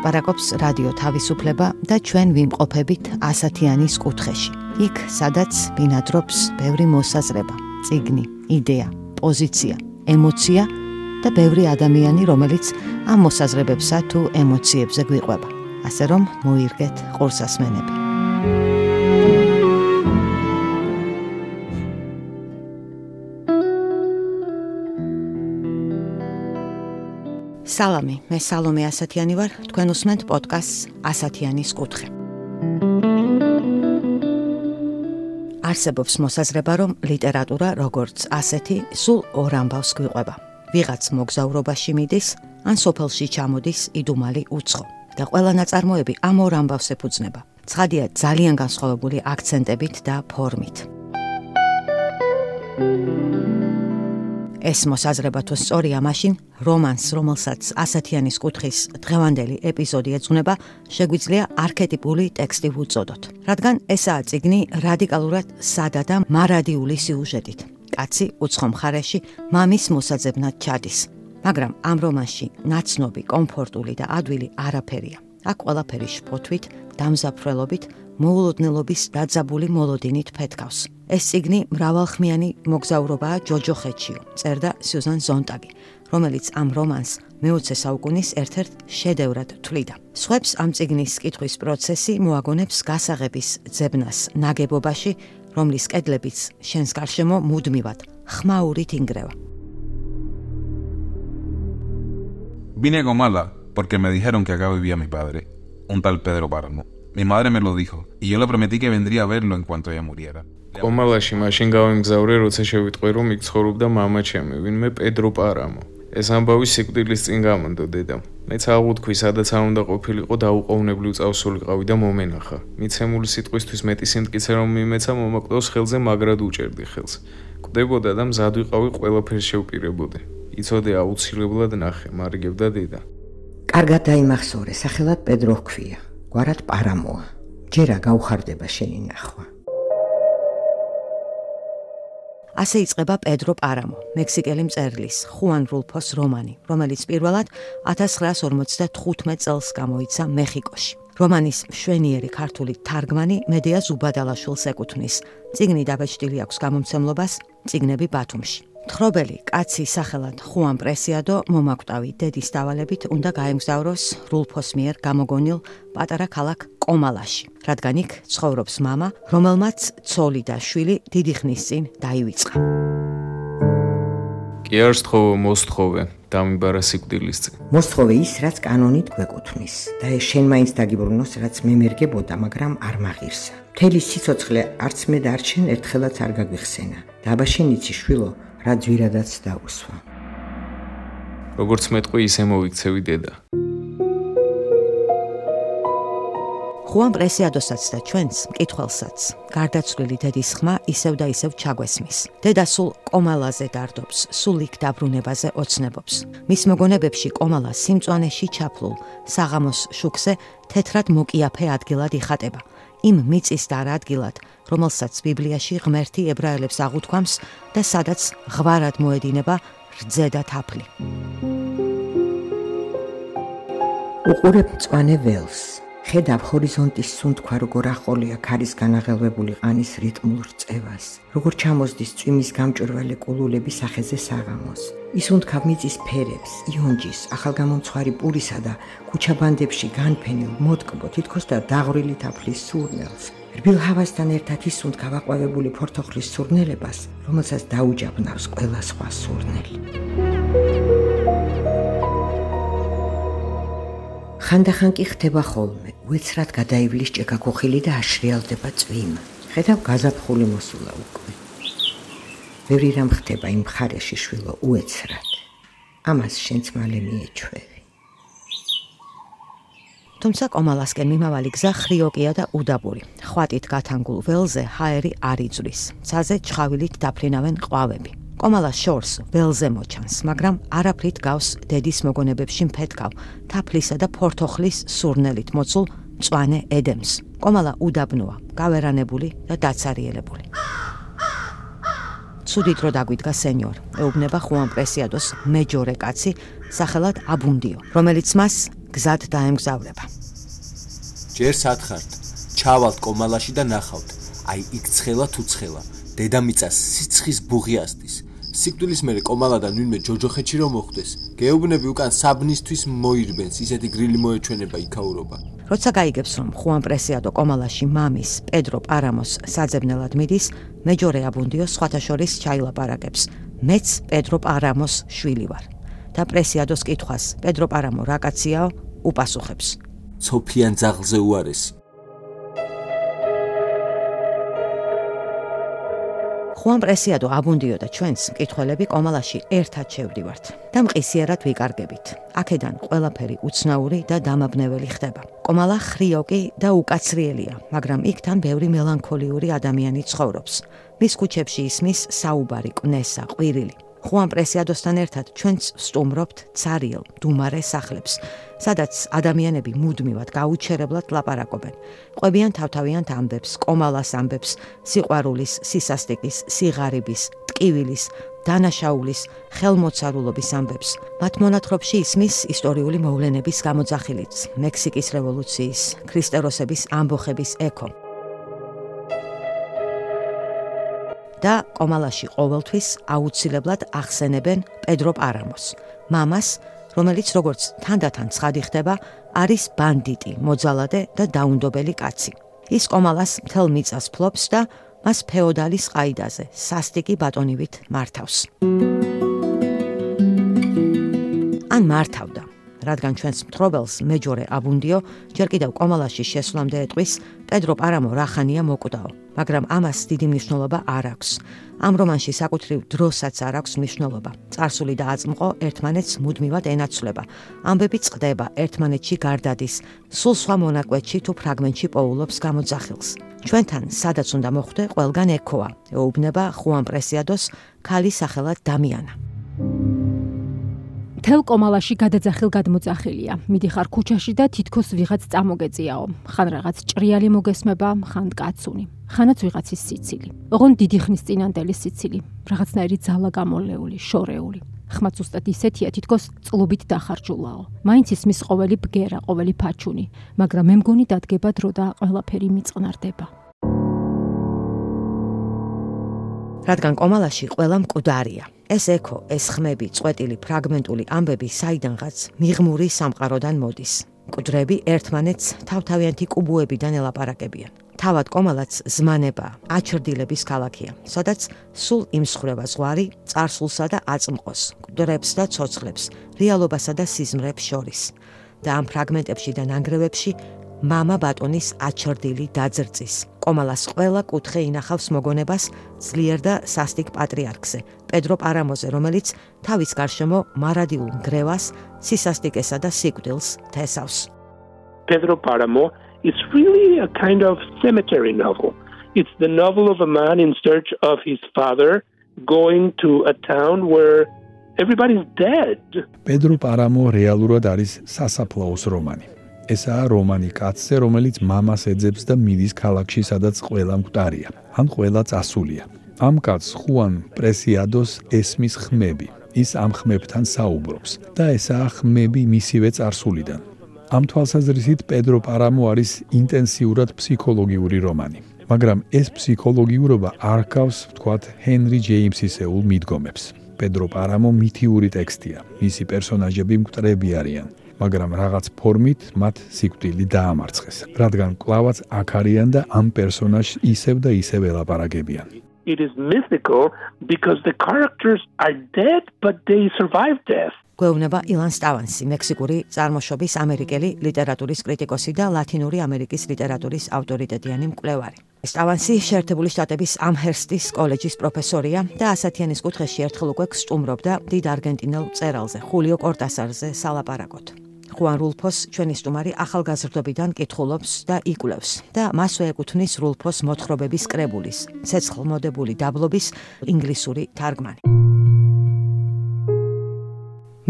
ლაპარაკობს რადიო თავისუფლება და ჩვენ ვიმყოფებით ასათიანის კუთხეში. იქ, სადაც ბინადრობს ბევრი მოსაზრება, ციგნი, იდეა, პოზიცია, ემოცია და ბევრი ადამიანი, რომელიც ამ მოსაზრებებსა თუ ემოციებზე გვიყვება. ასე რომ, მოირგეთ ყურსასმენები. სალამი, მე სალომე ასათიანი ვარ. თქვენ უსმენთ პოდკასტს ასათიანის კუთხე. არსებობს მოსაზრება, რომ ლიტერატურა როგორც ასეთი სულ ორ ამბავს გვიყვება. ვიღაც მოგზაურობაში მიდის, ან სოფელში ჩამოდის იდუმალი უცხო. და ყველა ნაწარმოები ამ ორ ამბავს ეფუძნება. ცხადია ძალიან განსხვავებული აქცენტებით და ფორმით. ეს მოსაზრება თუ სწორია, მაშინ რომანს, რომელსაც ასათიანის კუთხის დღევანდელი ეპიზოდი ეძღვნება, შეგვიძლია არქეტიპული ტექსტი ვუწოდოთ. რადგან ესაა ციგნი რადიკალურად სადა და მარადიული სიუჟეტით. კაცი უცხო მხარეში მამის მოსაძებნად ჩადის. მაგრამ ამ რომანში ნაცნობი, კომფორტული და ადვილი არაფერია. აქ ყველაფერი შფოთვით, დამზაფრველობით, მოულოდნელობის დაძაბული მოლოდინით ფეთქავს. ეს ციგნი მრავალხმიანი მოგზაურობაა ჯოჯოხეთშიო, წერდა სიუზან ზონტაგი, რომელიც ამ რომანს მეოცე საუკუნის ერთ-ერთ შედევრად თვლიდა. სხვებს ამ ციგნის კითხვის პროცესი მოაგონებს გასაღების ძებნას ნაგებობაში, რომლის კედლებიც შენს გარშემო მუდმივად ხმაურით ინგრევა. Vine con mala porque me dijeron que acá vivía mi padre, un tal Pedro Páramo. Mi madre me lo dijo y yo le prometí que vendría a verlo en cuanto ella muriera. კომალაში მაშინ გავემგზავრე, როცა შევიტყვი, რომ იქ ცხოვრობდა მამა ჩემი, ვინმე პედრო პარამო. ეს ამბავი სიკვდილის წინ გამონდო დედამ. მეც აღუთქვი, სადაც არ უნდა ყოფილიყო დაუყოვნებლივ წავსულიყავი და მომენახა. მიცემული სიტყვისთვის მეტი სიმტკიცე რომ მიმეცა მომაკვდავს ხელზე, მაგრად უჭერდი ხელს. კვდებოდა და მზად ვიყავი ყველაფერს შევპირებოდი. იცოდე აუცილებლად ნახე, მარგებდა დედა. კარგად დაიმახსოვრე, სახელად პედრო ჰქვია. გვარად პარამოა. ჯერა გაუხარდება შენი ნახვა. ასე იწყება პედრო პარამო, მექსიკელი მწერლის ხუან რულფოს რომანი, რომელიც პირველად 1955 წელს გამოიცა მეხიკოში. რომანის მშვენიერი ქართული თარგმანი მედია ზუბადალაშვილს ეკუთვნის. ციგნი დაბეჭდილი აქვს გამომცემლობას ციგნები ბათუმში. თხრობელი კაცი სახელად ხუან პრესიადო მომაკვდავი დედის დავალებით უნდა გაემგზავროს რულფოს მიერ გამოგონილ პატარა ქალაქ კომალაში, რადგან იქ ცხოვრობს мама, რომელმაც ცოლი და შვილი დიდი ხნის წინ დაივიწყა. კი არ სწხოვო მოსთხოვე დამიბარა სიკვდილის წინ. მოსთხოვე ის, რაც კანონით გვეკუთვნის და ეს შენ მაინც დაგიბრუნოს, რაც მემერგებოდა, მაგრამ არ მაღირსა. თელი სიცოცხლე არც მე დარჩენ ერთხელაც არ გაგვიხსენა. დაბაშენიცი შვილო რა ძვირადაც დაუსვა. როგორც მეტყვი ისე მოვიქცევი დედა. ხუან პრესიადოსაც და ჩვენს მკითხველსაც გარდაცვლილი დედის ხმა ისევ და ისევ ჩაგვესმის. დედა სულ კომალაზე დარდობს, სულ იქ დაბრუნებაზე ოცნებობს. მის მოგონებებში კომალა სიმწვანეში ჩაფლულ, საღამოს შუქზე თეთრად მოკიაფე ადგილად იხატება. იმ მიწის და ადგილად, რომელსაც ბიბლიაში ღმერთი ებრაელებს აღუთქვამს და სადაც ღვარად მოედინება რძე და თაფლი. უყურებ წვანე ველს. ხედავ ჰორიზონტის სუნთქვა როგორ ახოლია ქარის განაღელვებული ყანის რიტმულ რწევას. როგორ ჩამოსდის წვიმის გამჭვირვალე კულულები სახეზე საღამოს. ის უნთქავ მიწის ფერებს, იონჯის, ახალგამომცხვარი პურისა და ქუჩაბანდებში განფენილ მოტკბო თითქოს და დაღვრილი თაფლის სურნელს. რბილ ჰავასთან ერთად ის უნთქავ აყვავებული ფორთოხლის სურნელებას, რომელსაც დაუჯაბნავს ყველა სხვა სურნელი. ხანდახან კი ხდება ხოლმე, უეცრად გადაივლის ჭეკაქოხილი და აშრიალდება წვიმა. ხედავ გაზაფხული მოსულა უკვე. ბევრი რამ ხდება იმ ხარეში შვილო უეცრად. ამას შენც მალე მიეჩვევი. თუმცა კომალასკენ მიმავალი გზა ხრიოკია და უდაბური. ხვატით გათანგულ ველზე ჰაერი არ იწვის. ცაზე ჩხავილით დაფრინავენ ყვავები. კომალა შორს ველზე მოჩანს, მაგრამ არაფრით გავს დედის მოგონებებში მფეთქავ, თაფლისა და ფორთოხლის სურნელით მოცულ მწვანე ედემს. კომალა უდაბნოა, გავერანებული და დაცარიელებული. ცუდი დრო დაგვიდგა სენიორ, ეუბნება ხუან პრესიადოს მეჯორე კაცი, სახელად აბუნდიო, რომელიც მას გზად დაემგზავრება. ჯერ სათხართ, ჩავალთ კომალაში და ნახავთ. აი იქ ცხელა თუ ცხელა, დედამიწას სიცხის ბუღი ასდის. სიკვდილის მერე კომალა და ნინმე ჯოჯოხეთში რომ მოხვდეს, გეუბნები უკან საბნისთვის მოირბენს, ისეთი გრილი მოეჩვენება იქაურობა. როცა გაიგებს რომ ხუან პრესიადო კომალაში მამის პედრო პარამოს საძებნელად მიდის, მეჯორე აბუნდიო სხვათა შორის ჩაილაპარაკებს. მეც პედრო პარამოს შვილი ვარ. და პრესიადოს კითხვას, პედრო პარამო რა კაციაო? უპასუხებს. სოფიან ძაღლზე უარესი. ხუან პრესიადო აბუნდიო და ჩვენს მკითხველები კომალაში ერთად შევდივართ და მყისიერად ვიკარგებით. აქედან ყველაფერი უცნაური და დამაბნეველი ხდება. კომალა ხრიოკი და უკაცრიელია, მაგრამ იქთან ბევრი მელანქოლიური ადამიანი ცხოვრობს. მის ქუჩებში ისმის საუბარი, კნესა, ყვირილი. ხუან პრესიადოსთან ერთად ჩვენც სტუმრობთ цаრიელ დუმარე სახლებს, სადაც ადამიანები მუდმივად გაუჩერებლად ლაპარაკობენ. ყვებიან თავთავიანთ ამბებს, კომალას ამბებს, სიყვარულის, სისასტიკის, სიღარიბის, ტკივილის, დანაშაულის, ხელმოცარულობის ამბებს. მათ მონათხრობში ისმის ისტორიული მოვლენების გამოძახილიც, მექსიკის რევოლუციის, ქრისტეროსების ამბოხების ეკო. და კომალაში ყოველთვის აუცილებლად ახსენებენ პედრო პარამოს, მამას, რომელიც როგორც თანდათან ცხადი ხდება, არის ბანდიტი, მოძალადე და დაუნდობელი კაცი. ის კომალას მთელ მიწას ფლობს და მას ფეოდალის ყაიდაზე, სასტიკი ბატონივით მართავს. ან მართავდა რადგან ჩვენს მთხრობელს მეჯორე აბუნდიო ჯერ კიდევ კომალაში შესვლამდე ეტყვის პედრო პარამო რახანია მოკვდაო, მაგრამ ამას დიდი მნიშვნელობა არ აქვს. ამ რომანში საკუთრივ დროსაც არ აქვს მნიშვნელობა. царსული და აწმყო ერთმანეთს მუდმივად ენაცვლება. ამბები წყდება, ერთმანეთში გარდადის, სულ სხვა მონაკვეთში თუ ფრაგმენტში პოულობს გამოძახილს. ჩვენთან სადაც უნდა მოხვდე, ყველგან ექოა. ეუბნება ხუან პრესიადოს ქალი სახელად დამიანა. thank you თელ კომალაში გადაძახილ გადმოძახილია. მიდიხარ ქუჩაში და თითქოს ვიღაც წამოგეწიაო. ხან რაღაც ჭრიალი მოგესმება, ხან კაცუნი. ხანაც ვიღაცის სიცილი. ოღონ დიდი ხნის წინანდელი სიცილი. რაღაცნაირი ძალა გამოლეული, შორეული. ხმაც უსტად ისეთია, თითქოს წლობით დახარჯულაო. მაინც ისმის ყოველი ბგერა, ყოველი ფაჩუნი, მაგრამ მე მგონი დადგება დრო და ყველაფერი მიწყნარდება. რადგან კომალაში ყველა მკვდარია. ეს ექო, ეს ხმები, წვეტილი ფრაგმენტული ამბები საიდანღაც მიღმური სამყაროდან მოდის. კუჯრები ერთმანეთს თავთავიანთი კუბოებიდან ელაპარაკებიან. თავად კომალაც ზმანება, აჩრდილების ქალაქია, სადაც სულ იმსხრევა ზღვარი царსულსა და აწმყოს, კუდრებს და ცოცხლებს, რეალობასა და სიზმრებს შორის. და ამ ფრაგმენტებში და ნანგრევებში მამა ბატონის აჩრდილი დაძრძის. კომალას ყველა კუთხე ინახავს მოგონებას ძლიერ და სასტიკ პატრიარქზე, პედრო პარამოზე, რომელიც თავის გარშემო მარადილ გრევას, სისასტიკესა და სიკვდილს თესავს. Pedro Paramo is really a kind of cemetery novel. It's the novel of a man in search of his father going to a town where everybody's dead. პედრო პარამო რეალურად არის სასაფლაოს რომანი. ესაა რომანი კაცზე, რომელიც მამას ეძებს და მიდის ქალაქში, სადაც ყველა მკვდარია. ან ყველა წასულია. ამ კაცს ხუან პრესიადოს ესმის ხმები. ის ამ ხმებთან საუბრობს და ესაა ხმები მისივე წარსულიდან. ამ თვალსაზრისით პედრო პარამო არის ინტენსიურად ფსიქოლოგიური რომანი. მაგრამ ეს ფსიქოლოგიურობა არ გავს, ვთქვათ, ჰენრი ჯეიმსისეულ მიდგომებს. პედრო პარამო მითიური ტექსტია. მისი პერსონაჟები მკვდრები არიან. მაგრამ რაღაც ფორმით მათ სიკვდილი დაამარცხეს, რადგან კლავაც აქ არიან და ამ პერსონაჟს ისევ და ისევ ელაპარაკებიან. It is mythical because the characters are dead but they survive death. გვეუბნება ილან სტავანსი, მექსიკური წარმოშობის ამერიკელი ლიტერატურის კრიტიკოსი და ლათინური ამერიკის ლიტერატურის ავტორიტეტიანი მკვლევარი. სტავანსი შეერთებული შტატების ამჰერსტის კოლეჯის პროფესორია და ასათიანის კუთხეში ერთხელ უკვე გსტუმრობდა დიდ არგენტინელ წერალზე, ხულიო კორტასარზე სალაპარაკოთ. ხუან რულფოს ჩვენი სტუმარი ახალგაზრდობიდან კითხულობს და იკვლევს და მასვე ეკუთვნის რულფოს მოთხრობების კრებულის ცეცხლმოდებული დაბლობის ინგლისური თარგმანი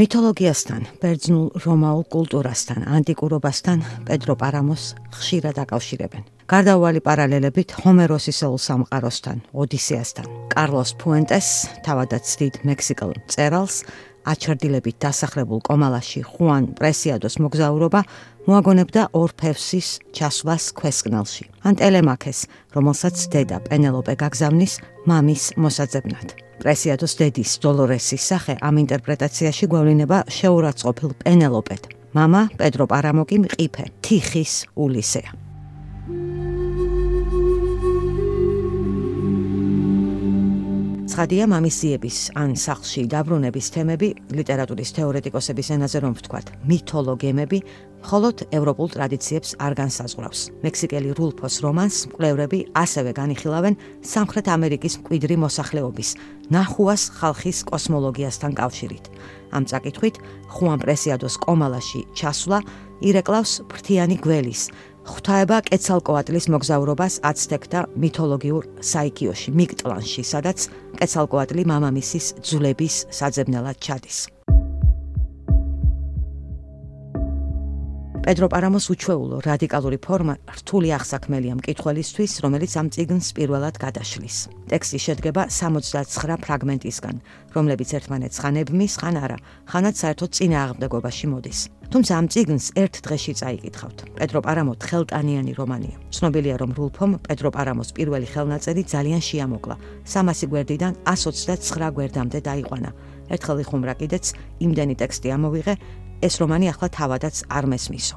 მითოლოგიასთან, ბერძნულ რომაულ კულტურასთან, ანტიკურობასთან პედრო პარამოს ხშირად აკავშირებენ. გარდაუვალი პარალელებით ჰომეროსისეულ სამყაროსთან, ოდისეასთან, კარლოს ფუენტეს, თავადაც დიდ მექსიკელ წერალს აჩრდილებით დასახლებულ კომალაში ხუან პრესიადოს მოგზაურობა მოაგონებდა ორფევსის ჩასვლას ქვესკნელში. ან ტელემაქეს, რომელსაც დედა პენელოპე გაგზავნის მამის მოსაძებნად. პრესიადოს დედის დოლორესის სახე ამ ინტერპრეტაციაში გვევლინება შეურაცხყოფილ პენელოპეთ. мама პედრო პარამოკი მყიფე თიხის ულისეა ცხადია მამისიების ან სახლში დაბრუნების თემები ლიტერატურის თეორეტიკოსების ენაზე რომ ვთქვათ მითოლოგემები მხოლოდ ევროპულ ტრადიციებს არ განსაზღვრავს. მექსიკელი რულფოს რომანს მკვლევრები ასევე განიხილავენ სამხრეთ ამერიკის მკვიდრი მოსახლეობის ნახუას ხალხის კოსმოლოგიასთან კავშირით. ამ წაკითხვით ხუან პრესიადოს კომალაში ჩასვლა ირეკლავს ფრთიანი გველის ღვთაება კეცალკოატლის მოგზაურობას აცტეკთა მითოლოგიურ საიქიოში მიკტლანში, სადაც კეცალკოატლი მამამისის ძვლების საძებნელად ჩადის. პედრო პარამოს უჩვეულო რადიკალური ფორმა რთული აღსაქმელია მკითხველისთვის, რომელიც ამ წიგნს პირველად გადაშლის. ტექსტი შედგება 69 ფრაგმენტისგან, რომლებიც ერთმანეთს ხან ებმის, ხან არა, ხანაც საერთოდ წინააღმდეგობაში მოდის. თუმცა ამ წიგნს ერთ დღეში წაიკითხავთ. პედრო პარამო ხელტანიანი რომანია. ცნობილია, რომ რულფომ პედრო პარამოს პირველი ხელნაწერი ძალიან შეამოკლა. 300 გვერდიდან 129 გვერდამდე დაიყვანა. ერთხელ იხუმრა კიდეც იმდენი ტექსტი ამოვიღე, ეს რომანი ახლა თავადაც არ მესმისო.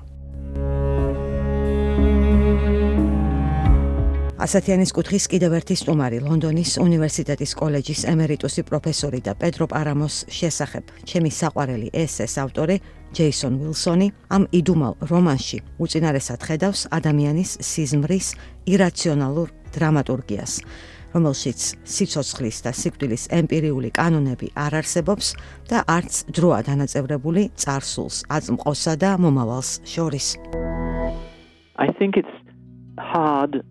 ასათიანის კუთხის კიდევ ერთი სტუმარი ლონდონის უნივერსიტეტის კოლეჯის ემერიტუსი პროფესორი და პედრო პარამოს შესახებ ჩემი საყვარელი ესეს ავტორი ჯეისონ უილსონი ამ იდუმალ რომანში უწინარესად ხედავს ადამიანის სიზმრის irrationalურ დრამატურგიას რომელშიც სიცოცხლის და სიკვდილის ემპირიული კანონები არ არსებობს და არც დროა დანაწევრებული царსულს, აწმყოსა და მომავალს შორის. I think it's hard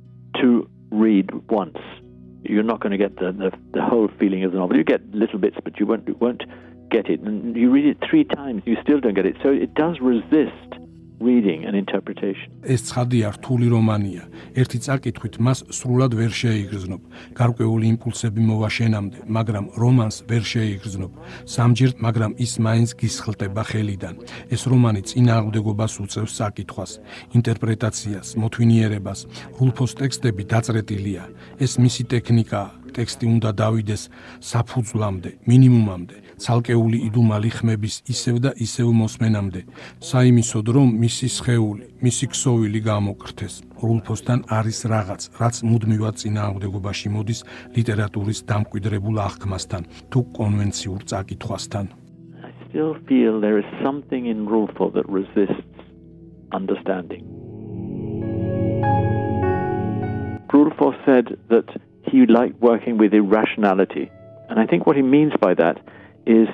to read once. You're not going to get the, the the whole feeling of the novel. You get little bits, but you won't you won't get it. And you read it three times, you still don't get it. So it does resist reading and interpretation. ეს ცხადია რთული რომანია. ერთი წაკითხვით მას სრულად ვერ შეიგრძნობ. გარკვეული იმპულსები მოვაშენამდე, მაგრამ რომანს ვერ შეიგრძნობ. სამჯერ, მაგრამ ის მაინც გისხლტება ხელიდან. ეს რომანი წინააღმდეგობას უწევს წაკითხვას, ინტერპრეტაციას, მოთვინიერებას. რულფოს ტექსტები დაწრეტილია. ეს მისი ტექნიკაა. ტექსტი უნდა დავიდეს საფუძვლამდე, მინიმუმამდე, ცალკეული იდუმალი ხმების ისევ და ისევ მოსმენამდე, საიმისოდ რომ მისი სხეული, მისი ქსოვილი გამოკრთეს. რულფოსთან არის რაღაც, რაც მუდმივად წინააღმდეგობაში მოდის ლიტერატურის დამკვიდრებულ აღქმასთან თუ კონვენციურ წაკითხვასთან. I still feel there is something in Rulfo that resists understanding. Rulfo said that he liked working with irrationality. And I think what he means by that is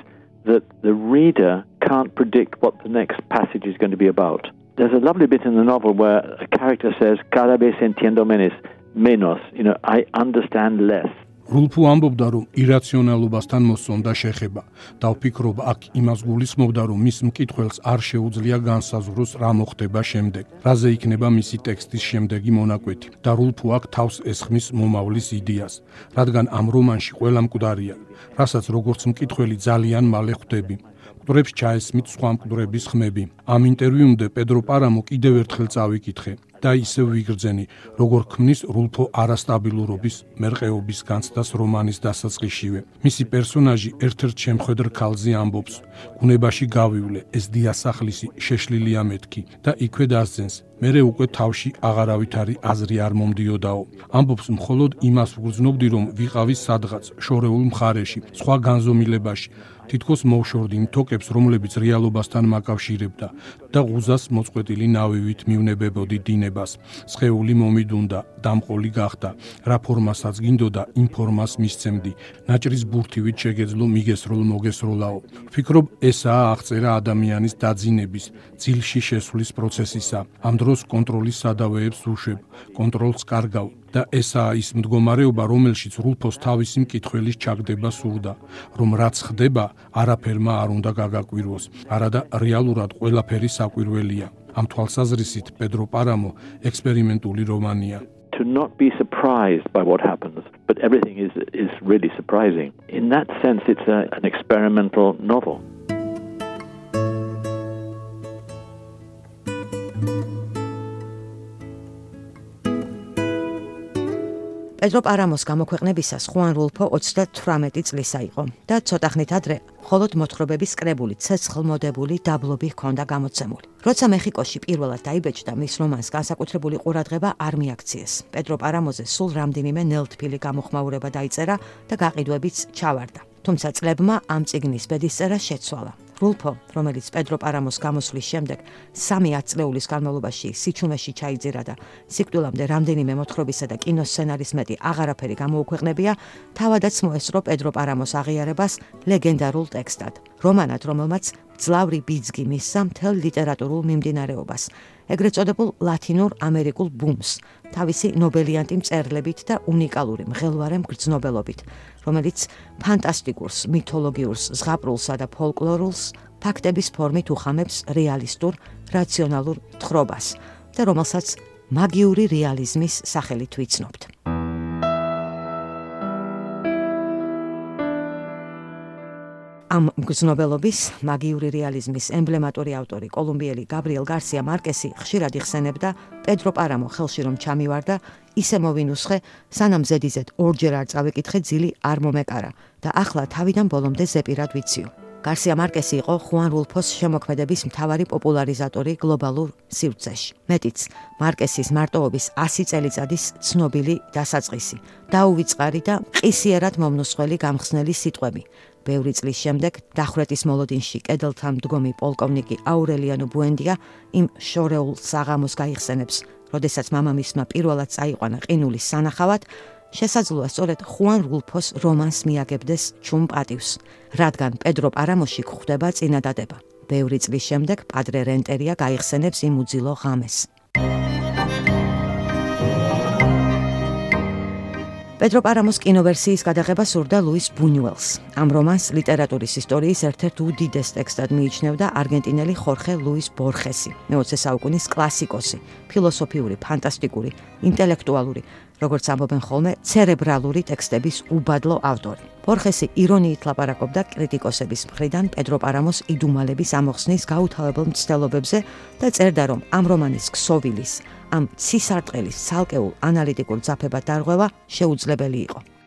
that the reader can't predict what the next passage is going to be about. There's a lovely bit in the novel where a character says, Cada vez entiendo menos, menos, you know, I understand less. რულფუ ამბობდა, რომ ირაციონალობასთან მოსწონდა შეხება და ვფიქრობ, აქ იმას გულისხმობდა, რომ მის მკითხველს არ შეუძლია განსაზღვროს რა მოხდება შემდეგ, რაზე იქნება მისი ტექსტის შემდეგი მონაკვეთი და რულფუ აქ თავს ესხმის მომავლის იდეას, რადგან ამ რომანში ყველა მკვდარია, რასაც როგორც მკითხველი ძალიან მალე ხვდები. მკვდრებს ჩაესმით სხვა მკვდრების ხმები. ამ ინტერვიუმდე პედრო პარამო კიდევ ერთხელ წავიკითხე, და ისევ ვიგრძენი, როგორ ქმნის რულფო არასტაბილურობის, მერყეობის განცდას რომანის დასაწყისშივე. მისი პერსონაჟი ერთ-ერთ შემხედრ ქალზე ამბობს: "გუნებაში გავივლე, ეს დიასახლისი შეშლილია მეთქი და იქვე დასძენს. მერე უკვე თავში აღარავითარი აზრი არ მომდიოდაო. ამბობს მხოლოდ იმას ვგრძნობდი, რომ ვიყავი სადღაც შორეულ მხარეში, სხვა განზომილებაში." თითქოს მოშორდი იმ თოკებს, რომლებიც რეალობასთან მაკავშირებდა და ღუზას მოწყვეტილი ნავივით მივნებებოდი დინებას. სხეული მომიდუნდა, დამყოლი გახდა. რა ფორმასაც გინდოდა, იმ ფორმას მისცემდი. ნაჭრის ბურთივით შეგეძლო მიგესროლ მოგესროლაო. ვფიქრობ, ესაა აღწერა ადამიანის დაძინების, ძილში შესვლის პროცესისა. ამ დროს კონტროლის სადავეებს უშვებ, კონტროლს კარგავ, და ესაა ის მდგომარეობა, რომელშიც რუფოს თავისი მკითხველის ჩაგდება სურდა, რომ რაც ხდება, არაფერმა არ უნდა გაგაკვიროს, არადა რეალურად ყველაფერი საკვირველია. ამ თვალსაზრისით პედრო პარამო ექსპერიმენტული რომანია. to not be surprised by what happens, but everything is is really surprising. In that sense it's a, an experimental novel. thank you პედრო პარამოს გამოქვეყნებისას ხუან რულფო 38 წლისა იყო და ცოტახნით ადრე მხოლოდ მოთხრობების კრებული ცეცხლმოდებული დაბლობი ჰქონდა გამოცემული. როცა მეხიკოში პირველად დაიბეჭდა მის რომანს განსაკუთრებული ყურადღება არ მიაქციეს. პედრო პარამოზე სულ რამდენიმე ნელთფილი გამოხმაურება დაიწერა და გაყიდვებიც ჩავარდა. თუმცა წლებმა ამ ციგნის ბედისწერა შეცვალა. რულფო, რომელიც პედრო პარამოს გამოსვლის შემდეგ 3 წლეულის განმავლობაში სიჩუმეში ჩაიძირა და სიკვდილამდე რამდენიმე მოთხრობისა და კინოსცენარის მეტი აღარაფერი გამოუქვეყნებია, თავადაც მოესწრო პედრო პარამოს აღიარებას ლეგენდარულ ტექსტად. რომანად, რომელმაც ძლავრი ბიძგი მისცა მთელ ლიტერატურულ მიმდინარეობას. ეგრეთ წოდებულ ლათინურ ამერიკულ ბუმს, თავისი ნობელიანტი მწერლებით და უნიკალური მღელვარე მგრძნობელობით, რომელიც ფანტასტიკურს, მითოლოგიურს, ზღაპრულსა და ფოლკლორულს ფაქტების ფორმით უხამებს რეალისტურ, რაციონალურ თხრობას და რომელსაც მაგიური რეალიზმის სახელით ვიცნობთ. ამ მგზნობელობის მაგიური რეალიზმის ემბლემატური ავტორი კოლუმბიელი გაბრიელ გარსია მარკესი ხშირად იხსენებდა პედრო პარამო ხელში რომ ჩამივარდა ისე მოვინუსხე სანამ ზედიზედ ორჯერ არ წავეკითხე ძილი არ მომეკარა და ახლა თავიდან ბოლომდე ზეპირად ვიციო გარსია მარკესი იყო ხუან რულფოს შემოქმედების მთავარი პოპულარიზატორი გლობალურ სივრცეში. მეტიც, მარკესის მარტოობის 100 წელიწადის ცნობილი დასაწყისი, დაუვიწყარი და ყისიერად მომნუსხველი გამხსნელი სიტყვები. ბევრი წლის შემდეგ დახვრეტის მოლოდინში კედელთან მდგომი პოლკოვნიკი აურელიანო ბუენდია იმ შორეულ საღამოს გაიხსენებს, როდესაც მამამისმა პირველად წაიყვანა ყინულის სანახავად, შესაძლოა სწორედ ხუან რულფოს რომანს მიაგებდეს ჩუმ პატივს, რადგან პედრო პარამოში გვხვდება წინადადება. ბევრი წლის შემდეგ პადრე რენტერია გაიხსენებს იმ უძილო ღამეს. პედრო პარამოს კინოვერსიის გადაღება სურდა ლუის ბუნიუელს. ამ რომანს ლიტერატურის ისტორიის ერთ-ერთ უდიდეს ტექსტად მიიჩნევდა არგენტინელი ხორხე ლუის ბორხესი, მე-20 საუკუნის კლასიკოსი, ფილოსოფიური, ფანტასტიკური, ინტელექტუალური, როგორც ამბობენ ხოლმე, ცერებრალური ტექსტების უბადლო ავტორი. ბორხესი ირონიით ლაპარაკობდა კრიტიკოსების მხრიდან პედრო პარამოს იდუმალების ამოხსნის გაუთავებელ მცდელობებზე და წერდა, რომ ამ რომანის ქსოვილის ამ ცისარტყელის ცალკეულ ანალიტიკურ ძაფებად დარღვევა შეუძლებელი იყო.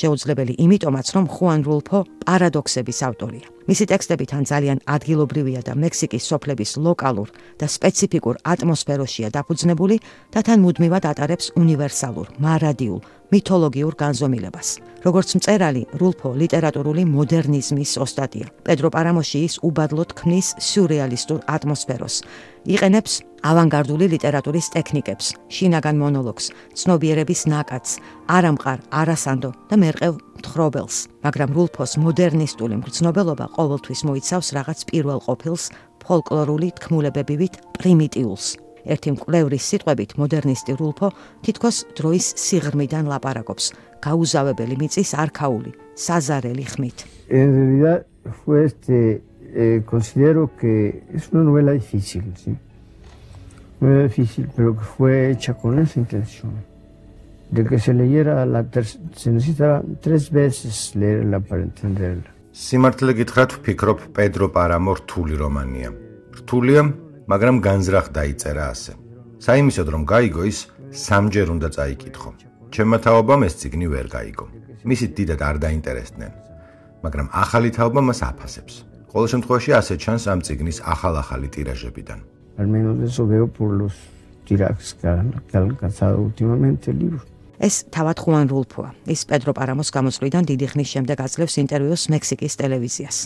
შეუძლებელი იმიტომაც, რომ ხუან რულფო პარადოქსების ავტორია. მისი ტექსტები თან ძალიან ადგილობრივია და მექსიკის სოფლების ლოკალურ და სპეციფიკურ ატმოსფეროშია დაფუძნებული და თან მუდმივად ატარებს უნივერსალურ, მარადიულ, მითოლოგიურ განზომილებას. როგორც მწერალი, რულფო ლიტერატურული მოდერნიზმის ოსტატია. პედრო პარამოში ის უბადლოდ ქმნის სიურეალისტურ ატმოსფეროს. იყენებს ავანგარდული ლიტერატურის ტექნიკებს, შინაგან მონოლოგს, ცნობიერების ნაკადს, არამყარ, არასანდო და მერყევ მთხრობელს, მაგრამ რულფოს მოდერნისტული მგრძნობელობა ყოველთვის მოიცავს რაღაც პირველ ყოფილს, ფოლკლორული თქმულებებივით პრიმიტიულს. ერთი მკვლევრის სიტყვებით მოდერნისტი რულფო თითქოს დროის სიღრმიდან ლაპარაკობს. გაუზავებელი მიწის არქაული საზარელი ხმით. en realidad fue este eh, considero que es una novela difícil sí muy difícil pero que fue hecha con esa intención de que se leyera la se necesitaba tres veces leerla para entenderla სიმართლე გითხრათ ვფიქრობ პედრო პარამო რთული რომანია. რთულია მაგრამ განზრახ დაიწერა ასე. საიმისოდ რომ გაიგო ის სამჯერ უნდა წაიკითხო. ჩემმა თაობამ ეს ციგნი ვერ გაიგო. მისი დიდად არ დაინტერესდნენ. მაგრამ ახალი თაობა მას აფასებს. ყოველ შემთხვევაში ასე ჩანს ამ ციგნის ახალ-ახალი ტირაჟებიდან. Al menos eso veo por los tirajes que han alcanzado últimamente el libro. ეს თავად ხუან რულფოა. ის პედრო პარამოს გამოსვლიდან დიდი ხნის შემდეგ აძლევს ინტერვიუს მექსიკის ტელევიზიას.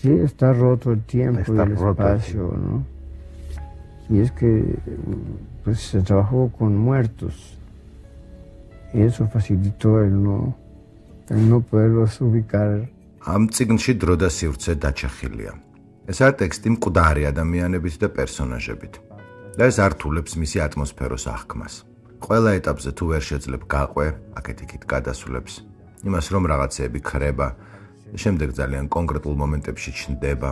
Sí, está roto el tiempo y el espacio, ¿no? Y es que pues, se trabajó con muertos y eso facilitó el no, el no poderlos ubicar. ამ ციგნში დრო და სივრცე დაჩახილია. ესაა ტექსტი მკვდარი ადამიანებით და პერსონაჟებით. და ეს ართულებს მისი ატმოსფეროს აღქმას. ყველა ეტაპზე თუ ვერ შეძლებ გაყვე, აქეთ-იქით გადასულებს. იმას რომ რაღაცეები ხრება, შემდეგ ძალიან კონკრეტულ მომენტებში ჩნდება.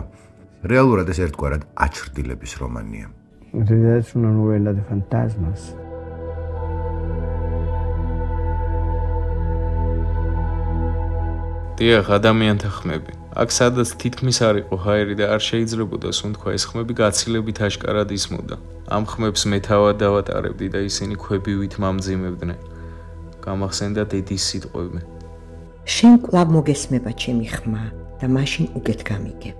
რეალურად ეს ერთგვარად აჩრდილების რომანია. En realidad es una novela de fantasmas. დიახ, ადამიანთა ხმები. აქ სადაც თითქმის არ იყო ჰაერი და არ შეიძლებოდა სუნთქვა ეს ხმები გაცილებით აშკარად ისმოდა. ამ ხმებს მე თავად დავატარებდი და ისინი ქვებივით მამძიმებდნენ. გამახსენდა დედის სიტყვები. შენ კლავ მოგესმება ჩემი ხმა და მაშინ უკეთ გამიგებ.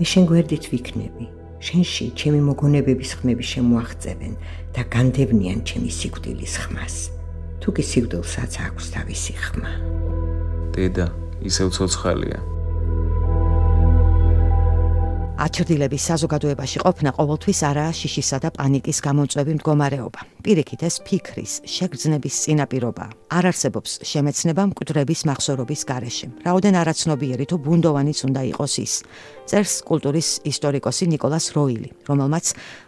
მე შენ გვერდით ვიქნები. შენში ჩემი მოგონებების ხმები შემოაღწევენ და განდევნიან ჩემი სიკვდილის ხმას. თუ კი სიკვდილსაც აქვს თავისი ხმა. დედა, ისევ ცოცხალია. აჩრდილების საზოგადოებაში ყოფნა ყოველთვის არაა შიშისა და პანიკის გამომწვევი მდგომარეობა. პირიქით ეს ფიქრის, შეგრძნების წინაპირობა. არ არსებობს შემეცნება მკვდრების მახსოვრობის გარეშე. რაოდენ არაცნობიერი თუ ბუნდოვანიც უნდა იყოს ის. წერს კულტურის ისტორიკოსი نيكოლას როილი, რომელმაც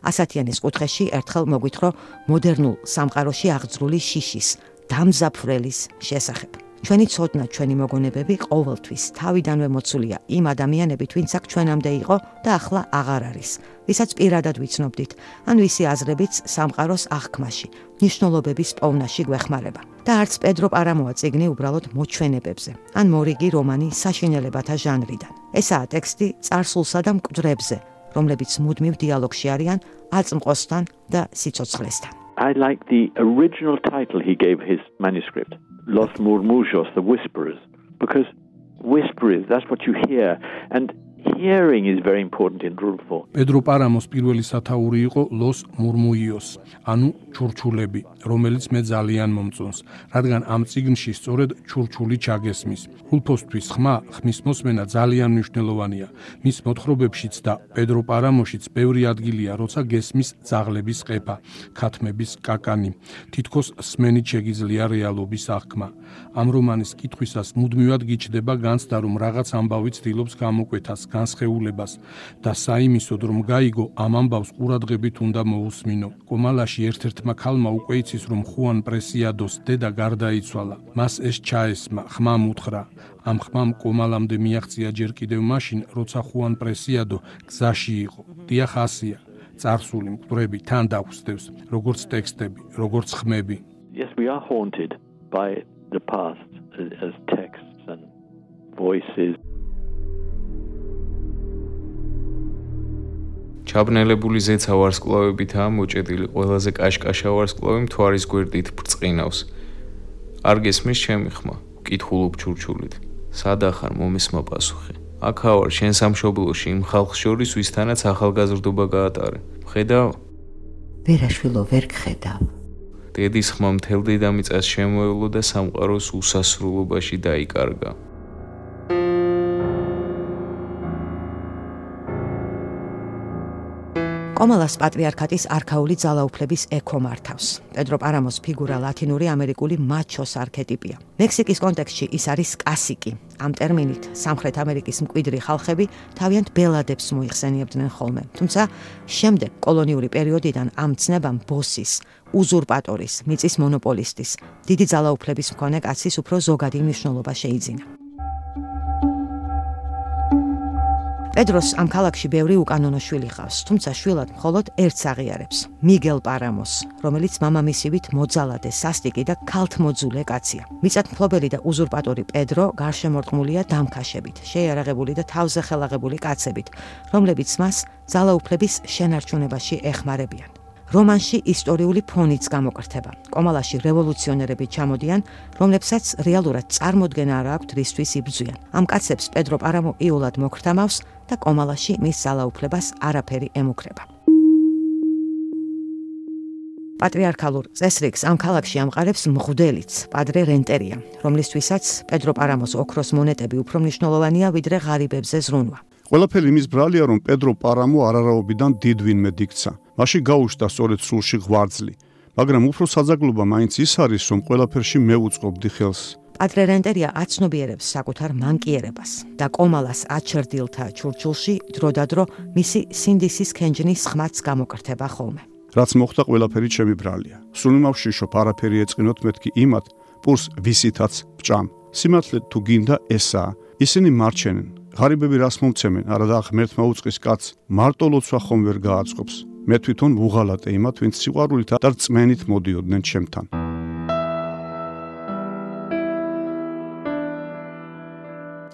ასათიანის კუთხეში ერთხელ მოგვითხრა მოდერნულ სამყაროში აღძრული შიშის, დამზაფრელის შესახებ. ჩვენი ცოდნა, ჩვენი მოგონებები ყოველთვის თავიდანვე მოცულია იმ ადამიანებით, ვინც აქ ჩვენამდე იყო და ახლა აღარ არის, ვისაც პირადად ვიცნობდით, ან ვისი აზრებიც სამყაროს აღქმაში, ნიშნულობების პოვნაში გვეხმარება. და არც პედრო პარამოა წიგნი უბრალოდ მოჩვენებებზე, ან მორიგი რომანი საშინელებათა ჟანრიდან. ესაა ტექსტი царსულსა და მკვდრებზე, რომლებიც მუდმივ დიალოგში არიან აწმყოსთან და სიცოცხლესთან. I like the original title he gave his manuscript. Los Murmullos, the Whisperers, because whisperers, that's what you hear. And hearing is very important in 4. პედრო პარამოს პირველი სათაური იყო Los Murmullos, ანუ ჩურჩულები, რომელიც მე ძალიან მომწონს, რადგან ამ ციგნში სწორედ ჩურჩული ჩაგესმის. რულფოსთვის ხმა, ხმის მოსმენა ძალიან მნიშვნელოვანია. მის მოთხრობებშიც და პედრო პარამოშიც ბევრი ადგილია, როცა გესმის ძაღლების ყეფა, ქათმების კაკანი. თითქოს სმენით შეგიძლია რეალობის აღქმა. ამ რომანის კითხვისას მუდმივად გიჩდება განცდა, რომ რაღაც ამბავი ცდილობს გამოკვეთას განსხეულებას და საიმისოდ რომ გაიგო ამ ამბავს ყურადღებით უნდა მოусმინო. კომალაში ერთ-ერთმა ქალმა უკვე იცის რომ ხუან პრესიადოს დედა გარდაიცვალა. მას ეს ჩაესმა, ხმამ უთხრა. ამ ხმამ კომალამდე მიაღწია ჯერ კიდევ მაშინ, როცა ხუან პრესიადო გზაში იყო. დიახ ასია. წარსული მკვდრები თან დაგვსდევს, როგორც ტექსტები, როგორც ხმები. Yes, we are haunted by the past as texts and voices ჩაბნელებული ზეცა ვარსკვლავებითაა მოჭედილი ყველაზე კაშკაშა ვარსკვლავი მთვარის გვერდით ბრწყინავს. არ გესმის ჩემი ხმა კითხულობ ჩურჩულით. სადა ხარ მომისმა პასუხი? აქა ვარ შენ სამშობლოში იმ ხალხს შორის ვისთანაც ახალგაზრდობა გაატარე. ხედავ? ვერაშვილო ვერ გხედავ დედის ხმა მთელ დედამიწას შემოევლო და სამყაროს უსასრულობაში დაიკარგა კომალას პატრიარქატის არქაული ძალაუფლების ექო მართავს. პედრო პარამოს ფიგურა ლათინური ამერიკული მაჩოს არქეტიპია. მექსიკის კონტექსტში ის არის კასიკი. ამ ტერმინით სამხრეთ ამერიკის მკვიდრი ხალხები თავიანთ ბელადებს მოიხსენიებდნენ ხოლმე. თუმცა შემდეგ კოლონიური პერიოდიდან ამ ცნებამ ბოსის, უზურპატორის, მიწის მონოპოლისტის, დიდი ძალაუფლების მქონე კაცის უფრო ზოგადი მნიშვნელობა შეიძინა. პედროს ამ ქალაქში ბევრი უკანონო შვილი ხავს, თუმცა შვილად მხოლოდ ერთს აღიარებს, მიგელ პარამოს, რომელიც მამამისივით მოძალადე, სასტიკი და ქალთმოძულე კაცია. მიწათმფლობელი და უზურპატორი პედრო გარშემორტყმულია დამქაშებით, შეიარაღებული და თავზე ხელაღებული კაცებით, რომლებიც მას ძალაუფლების შენარჩუნებაში ეხმარებიან. რომანში ისტორიული ფონიც გამოკრთება. კომალაში რევოლუციონერები ჩამოდიან, რომლებსაც რეალურად წარმოქმნა არ აქვთ რისთვის იბრძვიან. ამ კაცებს პედრო პარამო იულად მოკრთამავს და კომალაში მის ძალაუფლებას არაფერი ემუქრება. პატრიარქალურ წესრიგს ამ ქალაქში ამყარებს მღვდელიც, პადრე რენტერია, რომლისთვისაც პედრო პარამოს ოქროს მონეტები უფრო მნიშვნელოვანია ვიდრე ღარიბებზე ზრუნვა. ყველაფერი იმის ბრალია, რომ პედრო პარამო არარაობიდან დიდ ვინმე დიქცა. მაშინ გაუშდა სწორედ სულში ღვარძლი, მაგრამ უფრო საძაგლობა მაინც ის არის, რომ ყველაფერში მეუწყობდი ხელს. პატრე რენტერია აცნობიერებს საკუთარ მანკიერებას და კომალას აჩერდილთა ჩურჩულში დროდადრო მისი სინდისის ქენჯნის ხმაც გამოკრთება ხოლმე. რაც მოხდა ყველაფერი ჩემი ბრალია. სულ მავშიშო არაფერი ეწყინოთ მეთქი იმათ, პურს ვისითაც ბჭამ. სიმართლე თუ გინდა ესაა. ისინი მარჩენენ. ღარიბები რას მომცემენ? არა და ღმერთმა უწყის კაც მარტო ლოცვა ხომ ვერ გააწყობს. მე თვითონ ვუღალატე იმათ, ვინც სიყვარულით და რწმენით მოდიოდნენ ჩემთან.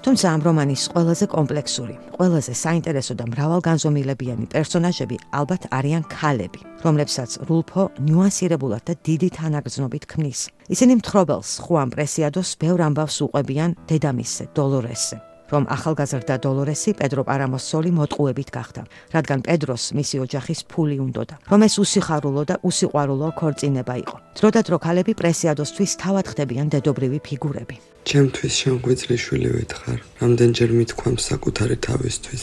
თუმცა ამ რომანის ყველაზე კომპლექსური, ყველაზე საინტერესო და მრავალგანზომილებიანი პერსონაჟები ალბათ არიან ქალები, რომლებსაც რულფო ნიუანსირებულად და დიდი თანაგრძნობით ქმნის. ისინი მთხრობელს ხუან პრესიადოს ბევრ ამბავს უყვებიან დედამისზე, დოლორესზე. რომ ახალგაზრდა დოლორესი პედრო პარამოს სოლი მოტყუებით გახდა, რადგან პედროს მისი ოჯახის ფული უნდოდა, რომ ეს უსიხარულო და უსიყვარულო ქორწინება იყო. დროდადრო ქალები პრესიადოსთვის თავად ხდებიან დედობრივი ფიგურები. ჩემთვის შემგვიძლი შვილი ვეთხარ, რამდენჯერ მithქვამ საკუთარი თავისთვის,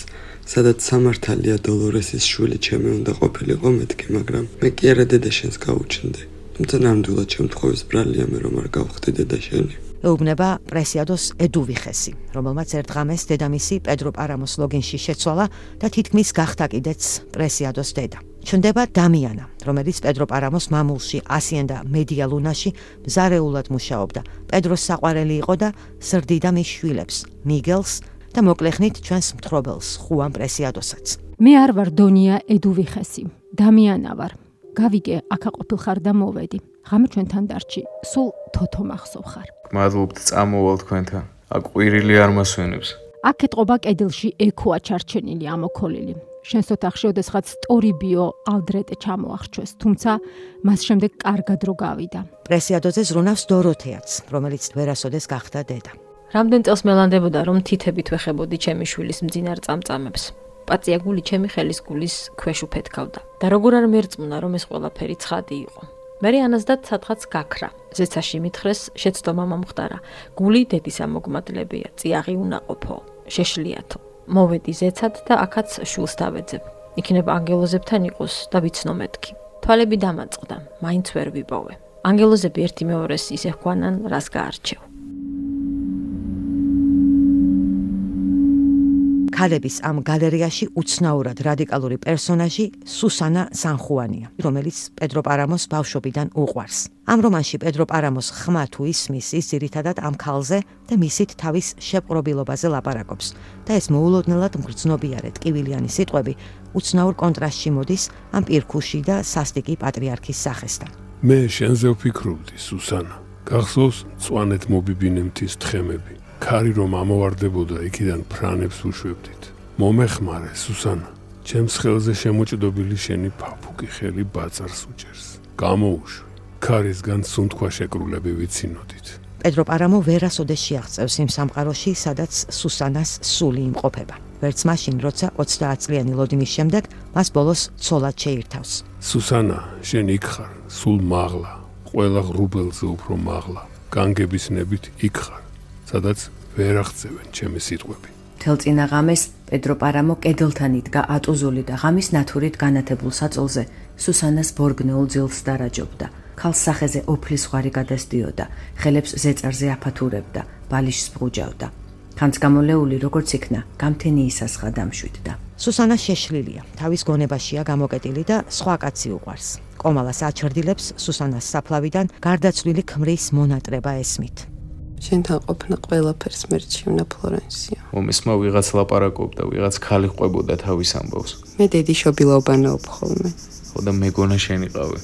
სადაც სამართალია დოლორესის შვილი ჩემი უნდა ყოფილიყო მეთქი, მაგრამ მე კი არა დედა შენს გაუჩნდი. თუმცა ნამდვილად შემთხვევის ბრალია მე რომ არ გავხდი დედა შენი. ეუბნება პრესიადოს ედუვიხესი, რომელმაც ერთღამეს დედამისი პედრო პარამოს ლოგინში შეცვალა და თითქმის გახდა კიდეც პრესიადოს დედა. ჩნდება დამიანა, რომელიც პედრო პარამოს მამულში ასიან და მედია ლუნაში მზარეულად მუშაობდა. პედროს საყვარელი იყო და სრდიდა მის შვილებს, მიგელს და მოკლეხნით ჩვენს მთხრობელს, ხუან პრესიადოსაც. მე არ ვარ დონია ედუვიხესი, დამიანა ვარ. გავიგე, აქა ყოფილხარ და მოვედი. ღამე ჩვენთან დარჩი. სულ თოთო მახსოვ ხარ. მადლობთ, წამოვალ თქვენთან. აქ ყვირილი არ მასვენებს. აქ ეთყობა კედელში ეკოა ჩარჩენილი ამოქოლილი. შენს ოთახში ოდესღაც სტორიბიო ალდრეტე ჩამოახჩვეს, თუმცა მას შემდეგ კარგად რო გავიდა. პრესიადოძე ზრუნავს დოროთეაც, რომელიც ვერასოდეს გახდა დედა. რამდენ წელს მელანდებოდა რომ თითებით ვეხებოდი ჩემი შვილის მძინარ წამწამებს. პაწია გული ჩემი ხელის გულის ქვეშ უფეთქავდა. და როგორ არ მერწმუნა რომ ეს ყველაფერი ცხადი იყო. მე ანას და ცათხაც გაქრა. ზეცაში მithres შეცდომა მომხდარა. გული დედის ამოგმადლებია, წიაღი უნაყოფო, შეშლიათო. მოვედი ზეცად და აქაც შულს დავეძებ. იქნება ანგელოზებთან იყოს და ვიცნო მეთქი. თვალები დამაწყდა, მაინც ვერ ვიპოვე. ანგელოზები ერთი მეორეს ისე ჰქვანან, რას გაარჩევ. ქალების ამ გალერეაში უცნაურად რადიკალური პერსონაჟი სუსანა სანხუანია, რომელიც პედრო პარამოს ბავშვობიდან უყვარს. ამ რომანში პედრო პარამოს ხმა თუ ისმის ის ძირითადად ამ ქალზე და მისით თავის შეპყრობილობაზე ლაპარაკობს და ეს მოულოდნელად მგრძნობიარე ტკივილიანი სიტყვები უცნაურ კონტრასტში მოდის ამ პირქუში და სასტიკი პატრიარქის სახესთან. მე შენზე ვფიქრობდი, სუსანა. გახსოვს წვანეთ მობიბინემთის თხემები. ქარი რომ ამოვარდებოდა იქიდან ფრანებს უშვებდით. მომეხმარე, სუსანა. ჩემს ხელზე შემოჭდობილი შენი ფაფუკი ხელი ბაწარს უჭერს. გამოუშვი. ქარისგან სუნთქვა შეკრულები ვიცინოდით. პედრო პარამო ვერასოდეს შეაღწევს იმ სამყაროში, სადაც სუსანას სული იმყოფება. ვერც მაშინ, როცა 30 წლიანი ლოდინის შემდეგ მას ბოლოს ცოლად შეირთავს. სუსანა, შენ იქ ხარ, სულ მაღლა, ყველა ღრუბელზე უფრო მაღლა. განგების ნებით იქ ხარ. სადაც ვერ აღწევენ ჩემი სიტყვები. თელწინა ღამეს პედრო პარამო კედელთან იდგა ატუზული და ღამის ნათურით განათებულ საწოლზე სუსანას ბორგნეულ ძილს დარაჯობდა. ქალს სახეზე ოფლის ხვარი გადასდიოდა, ხელებს ზეწარზე აფათურებდა, ბალიშს ბრუჯავდა. ხანს გამოლეული როგორც იქნა, გამთენი ისასხა დამშვიდდა. სუსანა შეშლილია, თავის გონებაშია გამოკეტილი და სხვა კაცი უყვარს. კომალას აჩრდილებს სუსანას საფლავიდან გარდაცვლილი ქმრის მონატრება ესმით. შენთან ყოფნა ყველაფერს მერჩივნა ფლორენსია. მომისმა ვიღაც ლაპარაკობდა, ვიღაც ხალი ყვებოდა თავის ამბავს. მე დედი შობილაობანაობ ხოლმე. ხო და მეგონა შენიყავე.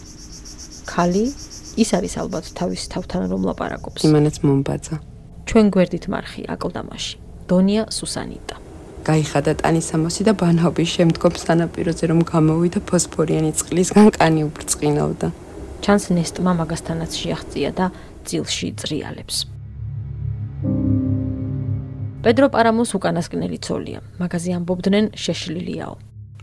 ხალი ის არის ალბათ თავის თავთან რომ ლაპარაკობს. იმანაც მომბაძა. ჩვენ გვერდით მარხი აკლდამაში. დონია სუსანიტა. გაიხადა ტანისამოსი და ბანაობის შემდგომ სანაპიროზე რომ გამოვიდა ფოსფორიანი წყლისგან კანი უბრწყინავდა. ჩანს ნესტმა მაგასთანაც შეაღწია და წილში წრიალებს. პედრო პარამოს უკანასკნელი ცოლია. მაგაზი ამბობდნენ შეშლილიაო.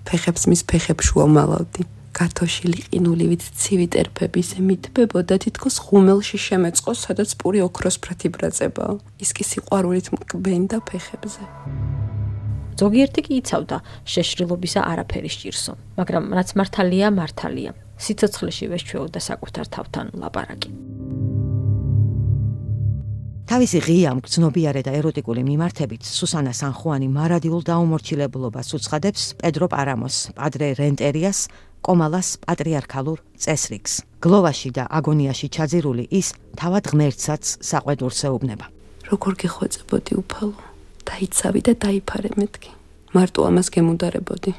ფეხებს მის ფეხებს შუა მალავდი. გათოშილი ყინულივით ცივი ტერფების მითბებოდა თითქოს ღუმელში შემეწყო, სადაც პური ოქროს ფრათი ბრაწებაო. ის კი სიყვარულით მკბენდა ფეხებზე. ზოგიერთი კი იცავდა შეშრილობისა არაფერი სჭირსო, მაგრამ რაც მართალია, მართალია. სიცოცხლეში ვეშჩეოდა საკუთარ თავთან ლაპარაკი. თავისი ღია მგრძნობიარე და ეროტიკული მიმართებით სუსანა სანხუანი მარადიულ დაუმორჩილებულობას უცხადებს პედრო პარამოს, პადრე რენტერიას, კომალას პატრიარქალურ წესრიგს. გლოვაში და აგონიაში ჩაძირული ის თავად ღმერთსაც საყვედურს ეუბნება. როგორ გეხვეწებოდი უფალო? დაიცავი და დაიფარე მეთქი. მარტო ამას გემუდარებოდი,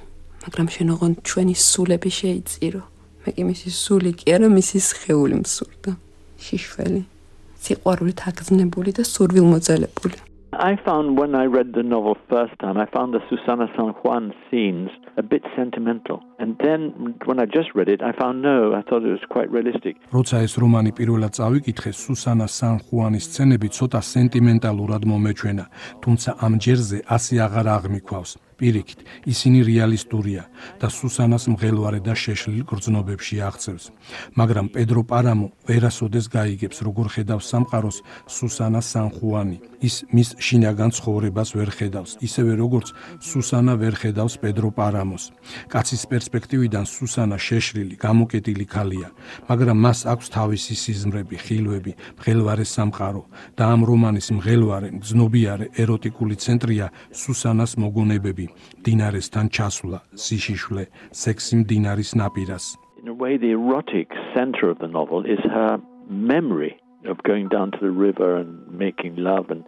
მაგრამ შენ ოღონდ ჩვენი სულები შეიწირო. მე კი მისი სული კი არა, მისი სხეული მსურდა. შიშველი. სიყვარულით აგზნებული და სურვილმოძალებული. I found when I read the novel first time, I found the Susana San Juan scenes a bit sentimental. And then when I just read it, I found no, I thought it was quite realistic. როცა ეს რომანი პირველად წავიკითხე, სუსანა სან ხუანის სცენები ცოტა სენტიმენტალურად მომეჩვენა, თუმცა ამ ჯერზე ასე აღარ აღმიქვავს. პირიქით, ისინი რეალისტურია და სუსანას მღელვარე და შეშლილ გრძნობებში აღწევს. მაგრამ პედრო პარამო ვერასოდეს გაიგებს, როგორ ხედავს სამყაროს სუსანა სანხუანი. ის მის შინაგან ცხოვრებას ვერ ხედავს, ისევე როგორც სუსანა ვერ ხედავს პედრო პარამოს. კაცის პერსპექტივიდან სუსანა შეშლილი, გამოკეტილი ქალია, მაგრამ მას აქვს თავისი სიზმრები, ხილვები, მღელვარე სამყარო და ამ რომანის მღელვარე, გზნობიარე ეროტიკული ცენტრია სუსანას მოგონებები დინარესთან ჩასვლა სიშიშვლე სექსი დინარის ნაპირას. In a way the erotic center of the novel is her memory of going down to the river and making love and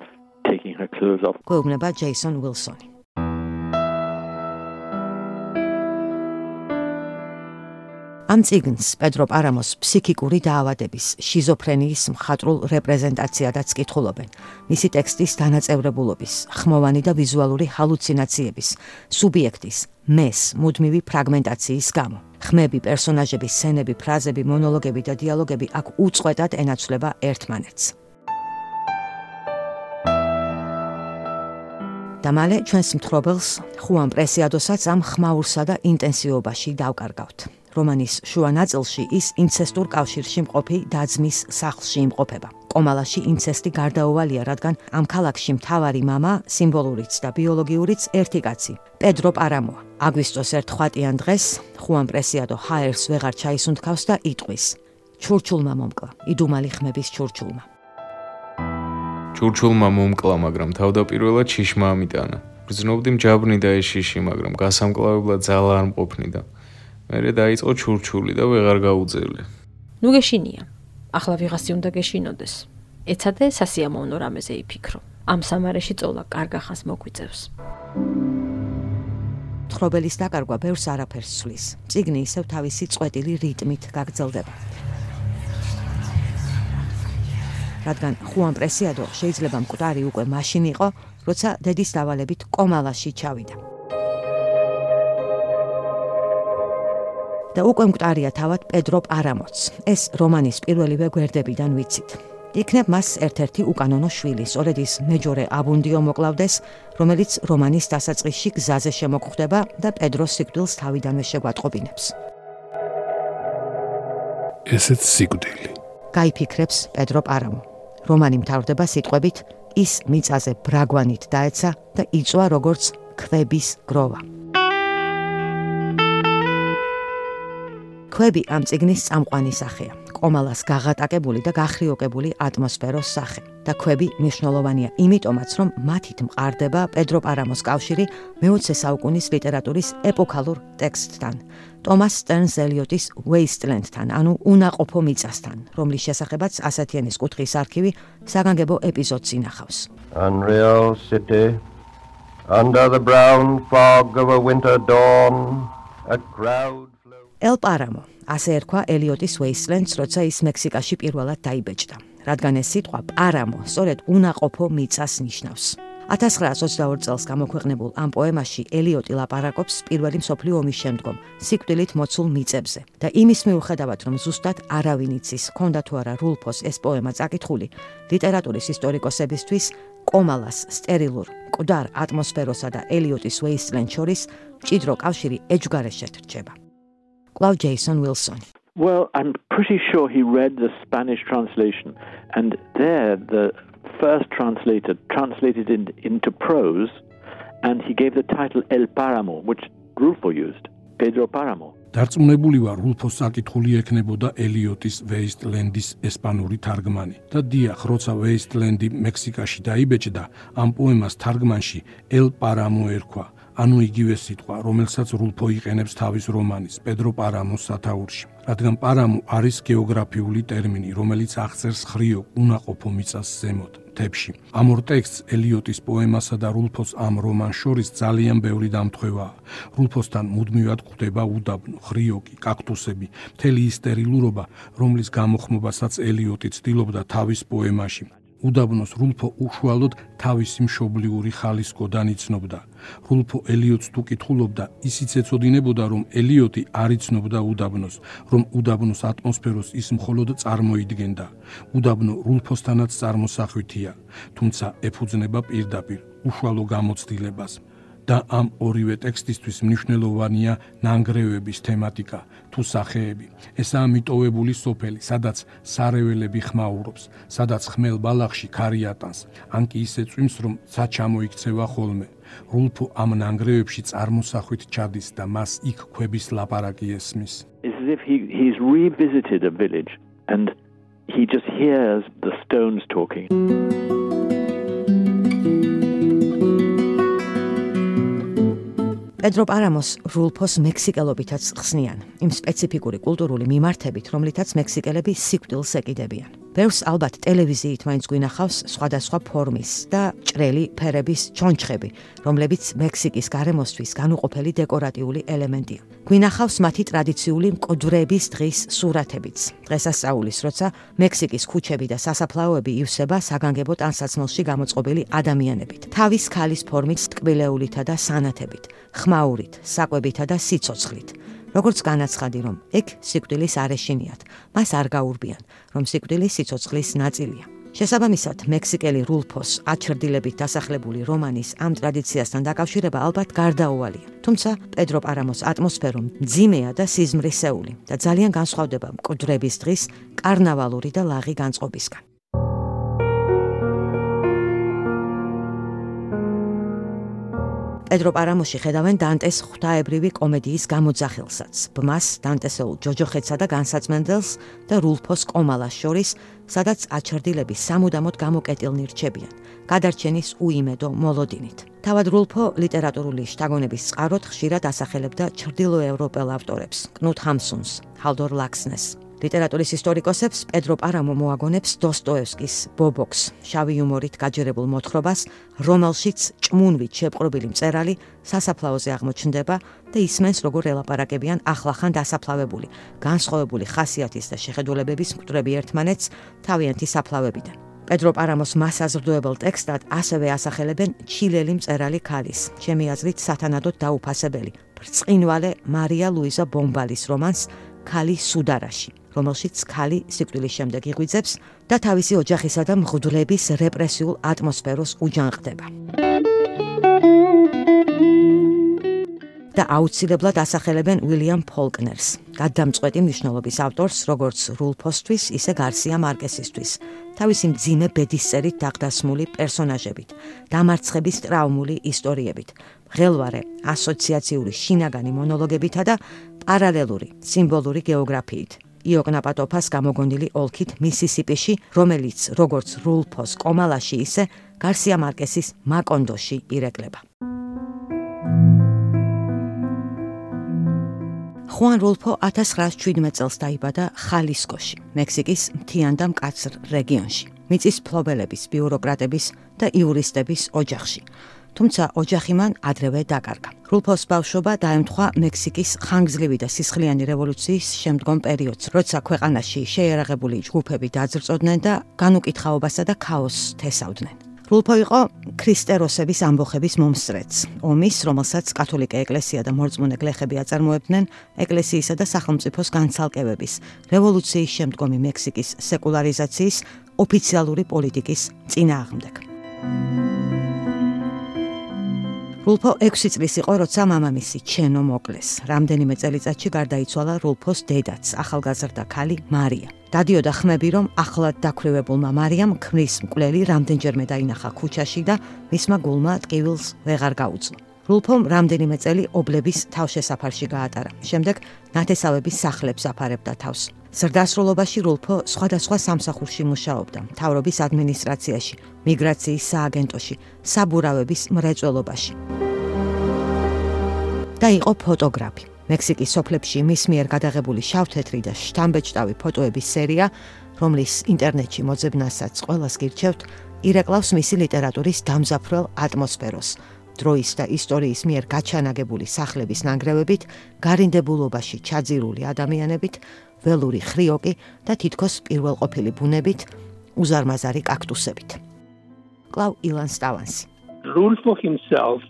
taking her clothes off. გვეუბნება ჯეისონ უილსონი ამ ციგნს პედრო პარამოს ფსიქიკური დაავადების, შიზოფრენიის მხატვრულ რეპრეზენტაციადაც კითხულობენ. მისი ტექსტის დანაწევრებულობის, ხმოვანი და ვიზუალური ჰალუცინაციების, სუბიექტის, მეს, მუდმივი ფრაგმენტაციის გამო. ხმები, პერსონაჟები, სცენები, ფრაზები, მონოლოგები და დიალოგები აქ უწყვეტად ენაცვლება ერთმანეთს. და მალე ჩვენს მთხრობელს ხუან პრესიადოსაც ამ ხმაურსა და ინტენსივობაში დავკარგავთ. რომანის შუა ნაწილში ის ინცესტურ კავშირში მყოფი დაძმის სახლში იმყოფება. კომალაში ინცესტი გარდაუვალია, რადგან ამ ქალაქში მთავარი мама, სიმბოლურიც და ბიოლოგიურიც ერთი კაცი, პედრო პარამოა. აგვისტოს ერთ ხვატიან დღეს ხუან პრესიადო ჰაერს ვეღარ ჩაისუნთქავს და იტყვის: ჩურჩულმა მომკლა, იდუმალი ხმების ჩურჩულმა. ჩურჩულმა მომკლა, მაგრამ თავდაპირველად შიშმა ამიტანა. გრძნობდი მჯაბრნი და ეს შიში, მაგრამ გასამკლავებლად ძალა არ მყოფნი და მერე დაიწყო ჩურჩული და ვეღარ გაუძევლე. ნუ გეშინია. ახლა ვიღასი უნდა გეშინოდეს. ეცადე სასიამოვნო რამეზე იფიქრო. ამ სამარეში წოლა კარგახას მოგვიწევს. თხრობელის დაკარგვა ბევრს არაფერს ცვლის. ციგნი ისევ თავისი წვეტილი რიტმით გაგრძელდება. რადგან ხუან პრესიადო შეიძლება მკვდარი უკვე მაშინ იყო, როცა დედის დავალებით კომალაში ჩავიდა. და უკვე მკვდარია თავად პედრო პარამოც. ეს რომანის პირველივე გვერდებიდან ვიცით. იქნებ მას ერთ-ერთი უკანონო შვილი, სწორედ ის მეჯორე აბუნდიო მოკლავდეს, რომელიც რომანის დასაწყისში გზაზე შემოგვხვდება და პედროს სიკვდილს თავიდანვე შეგვატყობინებს. ესეც სიკვდილი. გაიფიქრებს პედრო პარამო. რომანი მთავრდება სიტყვებით ის მიწაზე ბრაგვანით დაეცა და იწვა როგორც ქვების გროვა. ქვები ამ ციგნის წამყვანი სახეა. კომალას გაღატაკებული და გახრიოკებული ატმოსფეროს სახე. და ქვები მნიშვნელოვანია იმიტომაც, რომ მათით მყარდება პედრო პარამოს კავშირი მე-20 საუკუნის ლიტერატურის ეპოქალურ ტექსტთან. ტომას სტერნს ელიოტის Wasteland-თან, ანუ უნაყოფო მიწასთან, რომლის შესახებაც ასათიანის კუთხის არქივი საგანგებო ეპიზოდს ინახავს. Unreal city under the brown fog of a winter dawn a crowd ელ პარამო, ასე ერქვა ელიოტის ვეისლენდს, როცა ის მექსიკაში პირველად დაიბეჭდა. რადგან ეს სიტყვა პარამო, სწორედ უნაყოფო მიწას ნიშნავს. 1922 წელს გამოქვეყნებულ ამ პოემაში ელიოტი ლაპარაკობს პირველი მსოფლიო ომის შემდგომ სიკვდილით მოცულ მიწებზე და იმის მიუხედავად რომ ზუსტად არავინ იცის, ქონდა თუ არა რულფოს ეს პოემა წაკითხული, ლიტერატურის ისტორიკოსებისთვის კომალას სტერილურ მკვდარ ატმოსფეროსა და ელიოტის ვეისლენდ შორის ჭიდრო კავშირი ეჯგარეშეთ რჩება. კვლავ ჯეისონ უილსონი. Well, I'm pretty sure he read the Spanish translation, and there the first translator translated it into prose, and he gave the title El Paramo, which Rulfo used, Pedro Paramo. დარწმუნებული ვარ, რულფოს საკითხული ექნებოდა ელიოტის ვეისტლენდის ესპანური თარგმანი. და დიახ, როცა ვეისტლენდი მექსიკაში დაიბეჭდა, ამ პოემას თარგმანში El Paramo ერქვა. ანუ იგივე სიტყვა, რომელსაც რულფო იყენებს თავის რომანის პედრო პარამოს სათაურში. რადგან პარამო არის გეოგრაფიული ტერმინი, რომელიც აღწერს ხრიო უნაყოფო მიწას ზემოთ, მთებში. ამ ორ ტექსტს ელიოტის პოემასა და რულფოს ამ რომანს შორის ძალიან ბევრი დამთხევაა. რულფოსთან მუდმივად ხვდება უდაბნო, ხრიოკი, კაქტუსები, მთელი ის სტერილურობა, რომლის გამოხმობასაც ელიოტი ცდილობდა თავის პოემაში. უდაბნოს რულფო უშუალოდ თავისი მშობლიური ხალისკოდან იცნობდა. რულფო ელიოტს თუ კითხულობდა, ისიც ეცოდინებოდა, რომ ელიოტი არ იცნობდა უდაბნოს, რომ უდაბნოს ატმოსფეროს ის მხოლოდ წარმოიდგენდა. უდაბნო რულფოსთანაც წარმოსახვითია, თუმცა ეფუძნება პირდაპირ უშუალო გამოცდილებას. და ამ ორივე ტექსტისთვის მნიშვნელოვანია ნანგრევების თემატიკა თუ სახეები. ესაა მიტოვებული სოფელი, სადაც სარეველები ხმაურობს, სადაც ხმელ ბალახში ქარიატანს, ან კი ისე წვიმს, რომ საჩამოიქცევა ხოლმე. რულფო ამ ნანგრევებში წარმოსახვით ჩადის და მას იქ ქვების ლაპარაკი ესმის. It's as if he he's revisited a village and he just hears the stones talking. პედრო პარამოს რულფოს მექსიკელობითაც ხსნიან იმ სპეციფიკური კულტურული მიმართებით, რომლითაც მექსიკელები სიკვდილს ეკიდებიან. ბევრს ალბათ ტელევიზიით მაინც გვინახავს სხვადასხვა ფორმის და ჭრელი ფერების ჩონჩხები, რომლებიც მექსიკის გარემოსთვის განუყოფელი დეკორატიული ელემენტია. გვინახავს მათი ტრადიციული მკვდრების დღის სურათებიც. დღესასწაულის როცა მექსიკის ქუჩები და სასაფლაოები ივსება საგანგებო ტანსაცმელში გამოწყობილი ადამიანებით. თავის ქალის ფორმით ტკბილეულითა და სანათებით, ხმაურით, საკვებითა და სიცოცხლით. როგორც განაცხადი, რომ ეგ სიკვდილის არეშინიათ, მას არ გაურბიან, რომ სიკვდილი სიცოცხლის ნაწილია. შესაბამისად, მექსიკელი რულფოს აჩრდილებით დასახლებული რომანის ამ ტრადიციასთან დაკავშირება ალბათ გარდაუვალია. თუმცა, პედრო პარამოს ატმოსფერო მძიმეა და სიზმრისეული და ძალიან განსხვავდება მკვდრების დღის კარნავალური და ლაღი განწყობისგან. პედრო პარამოში ხედავენ დანტეს ღვთაებრივი კომედიის გამოძახილსაც, ბმას, დანტესეულ ჯოჯოხეთსა და განსაცმენდელს და რულფოს კომალას შორის, სადაც აჩერდილები სამუდამოდ გამოკეტილნი რჩებიან, გადარჩენის უიმედო მოლოდინით. თავად რულფო ლიტერატურული შთაგონების წყაროთ ხშირად ასახელებდა ჩრდილოევროპელ ავტორებს, კნუტ ჰამსუნს, ჰალდორ ლაქსნეს, ლიტერატურის ისტორიკოსებს პედრო პარამო მოაგონებს დოსტოევსკის ბობოქს, შავი იუმორით გაჯერებულ მოთხრობას, რომელშიც ჭმუნვით შეპყრობილი მწერალი სასაფლაოზე აღმოჩნდება და ისმენს როგორ ელაპარაკებიან ახლახან დასაფლავებული, განსხვავებული ხასიათის და შეხედულებების მკვდრები ერთმანეთს თავიანთი საფლავებიდან. პედრო პარამოს მასაზრდოებელ ტექსტად ასევე ასახელებენ ჩილელი მწერალი ქალის, ჩემი აზრით სათანადოდ დაუფასებელი, ბრწყინვალე მარია ლუიზა ბომბალის რომანს ქალი სუდარაში. რომელშიც ქალი სიკვდილის შემდეგ იღვიძებს და თავისი ოჯახისა და მღვდლების რეპრესიულ ატმოსფეროს უჯანყდება. და აუცილებლად ასახელებენ უილიამ ფოლკნერს, გადამწყვეტი მნიშვნელობის ავტორს, როგორც რულფოსთვის, ისე გარსია მარკესისთვის. თავისი მძიმე ბედისწერით დაგდასმული პერსონაჟებით, დამარცხების ტრაუმული ისტორიებით, ღელვარე ასოციაციური შინაგანი მონოლოგებითა და პარალელური სიმბოლური გეოგრაფიით. იოკნაპატოფას გამოგონილი ოლქით მისისიპიში, რომელიც როგორც რულფოს კომალაში ისე გარსია მარკესის მაკონდოში ირეკლება. ხუან რულფო 1917 წელს დაიბადა ხალისკოში, მექსიკის მთიან და მკაცრ რეგიონში. მიწის ფლობელების, ბიუროკრატების და იურისტების ოჯახში. თუმცა ოჯახი მან ადრევე დაკარგა. რულფოს ბავშვობა დაემთხვა მექსიკის ხანგრძლივი და სისხლიანი რევოლუციის შემდგომ პერიოდს, როცა ქვეყანაში შეერაღებული ჯგუფები დაძრწოდნენ და განუკითხაობასა და ქაოსს თესავდნენ. რულფო იყო ქრისტეროსების ამბოხების მომსწრეც. ომის, რომელსაც კათოლიკე ეკლესია და მორწმუნე გლეხები აწარმოებდნენ ეკლესიისა და სახელმწიფოს განცალკევების, რევოლუციის შემდგომი მექსიკის სეკულარიზაციის ოფიციალური პოლიტიკის წინააღმდეგ. რულფო 6 წლის იყო, როცა მამამისი ჩენო მოკლეს. რამდენიმე წელიწადში გარდაიცვალა რულფოს დედაც, ახალგაზრდა ქალი მარია. დადიოდა ხმები, რომ ახლად დაქვრივებულმა მარიამ ქმრის მკვლელი რამდენჯერმე დაინახა ქუჩაში და მისმა გულმა ტკივილს ვეღარ გაუძლო. რულფომ რამდენიმე წელი ობლების თავშესაფარში გაატარა. შემდეგ ნათესავების სახლებს აფარებდა თავს. ზრდასრულობაში რულფო სხვადასხვა სამსახურში მუშაობდა: თავრობის ადმინისტრაციაში, მიგრაციის სააგენტოში, საბურავების მრეწველობაში. და იყო ფოტოგრაფი. მექსიკის სოფლებში მის მიერ გადაღებული შავთეთრი და შთამბეჭდავი ფოტოების სერია, რომლის ინტერნეტში მოძებნასაც ყველას გირჩევთ, ირეკლავს მისი ლიტერატურის დამზაფრელ ატმოსფეროს. დროის და ისტორიის მიერ გაჩანაგებული სახლების ნანგრევებით, გარინდებულობაში ჩაძირული ადამიანებით, ველური ხრიოკი და თითქოს პირველყოფილი ბუნებით უზარმაზარი კაქტუსებით. კლავ ილან სტავანსი. Rulfo himself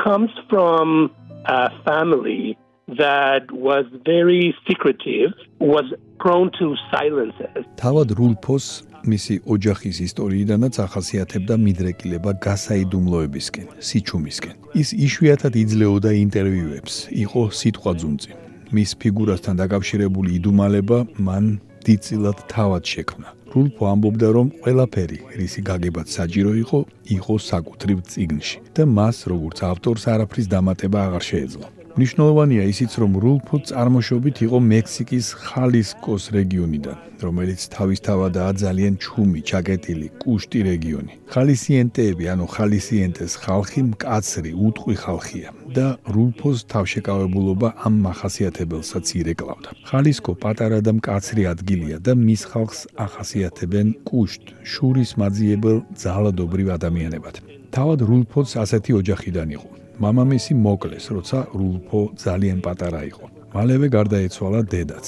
comes from a family that was very secretive, was prone to silences. თავად რულფოს მისი ოჯახის ისტორიიდანაც ახასიათებდა მიდრეკილება გასაიდუმლოებისკენ, სიჩუმისკენ. ის იშვიათად იძლეოდა ინტერვიუებს, იყო სიტყვაძუნწი. მის ფიგურასთან დაკავშირებული იდუმალება მან დიწილად თავად შექმნა. რულფო ამბობდა, რომ ყველაფერი, რისი გაგებად საჭირო იყო, იყო საკუთრივ წიგნში და მას, როგორც ავტორს, არაფრის დამატება აღარ შეეძლო. მნიშვნელოვანია ისიც, რომ რულფო წარმოშობით იყო მექსიკის ხალისკოს რეგიონიდან, რომელიც თავისთავადაა ძალიან ჩუმი, ჩაკეტილი, კუშტი რეგიონი. ხალისიენტეები, ანუ ხალისიენტეს ხალხი მკაცრი, უტყვი ხალხია და რულფოს თავშეკავებულობა ამ מחასიათებელსაც ირეკლავდა. ხალისკო პატარა და მკაცრი ადგილია და მის ხალხს ახასიათებენ კუშტ, შურის მაძიებელ ძალადობრივ ადამიანებად. თავად რულფოც ასეთი ოჯახიდან იყო. მამამისი მოკლეს, როცა რულფო ძალიან პატარა იყო. მალევე გარდაეცვალა დედაც.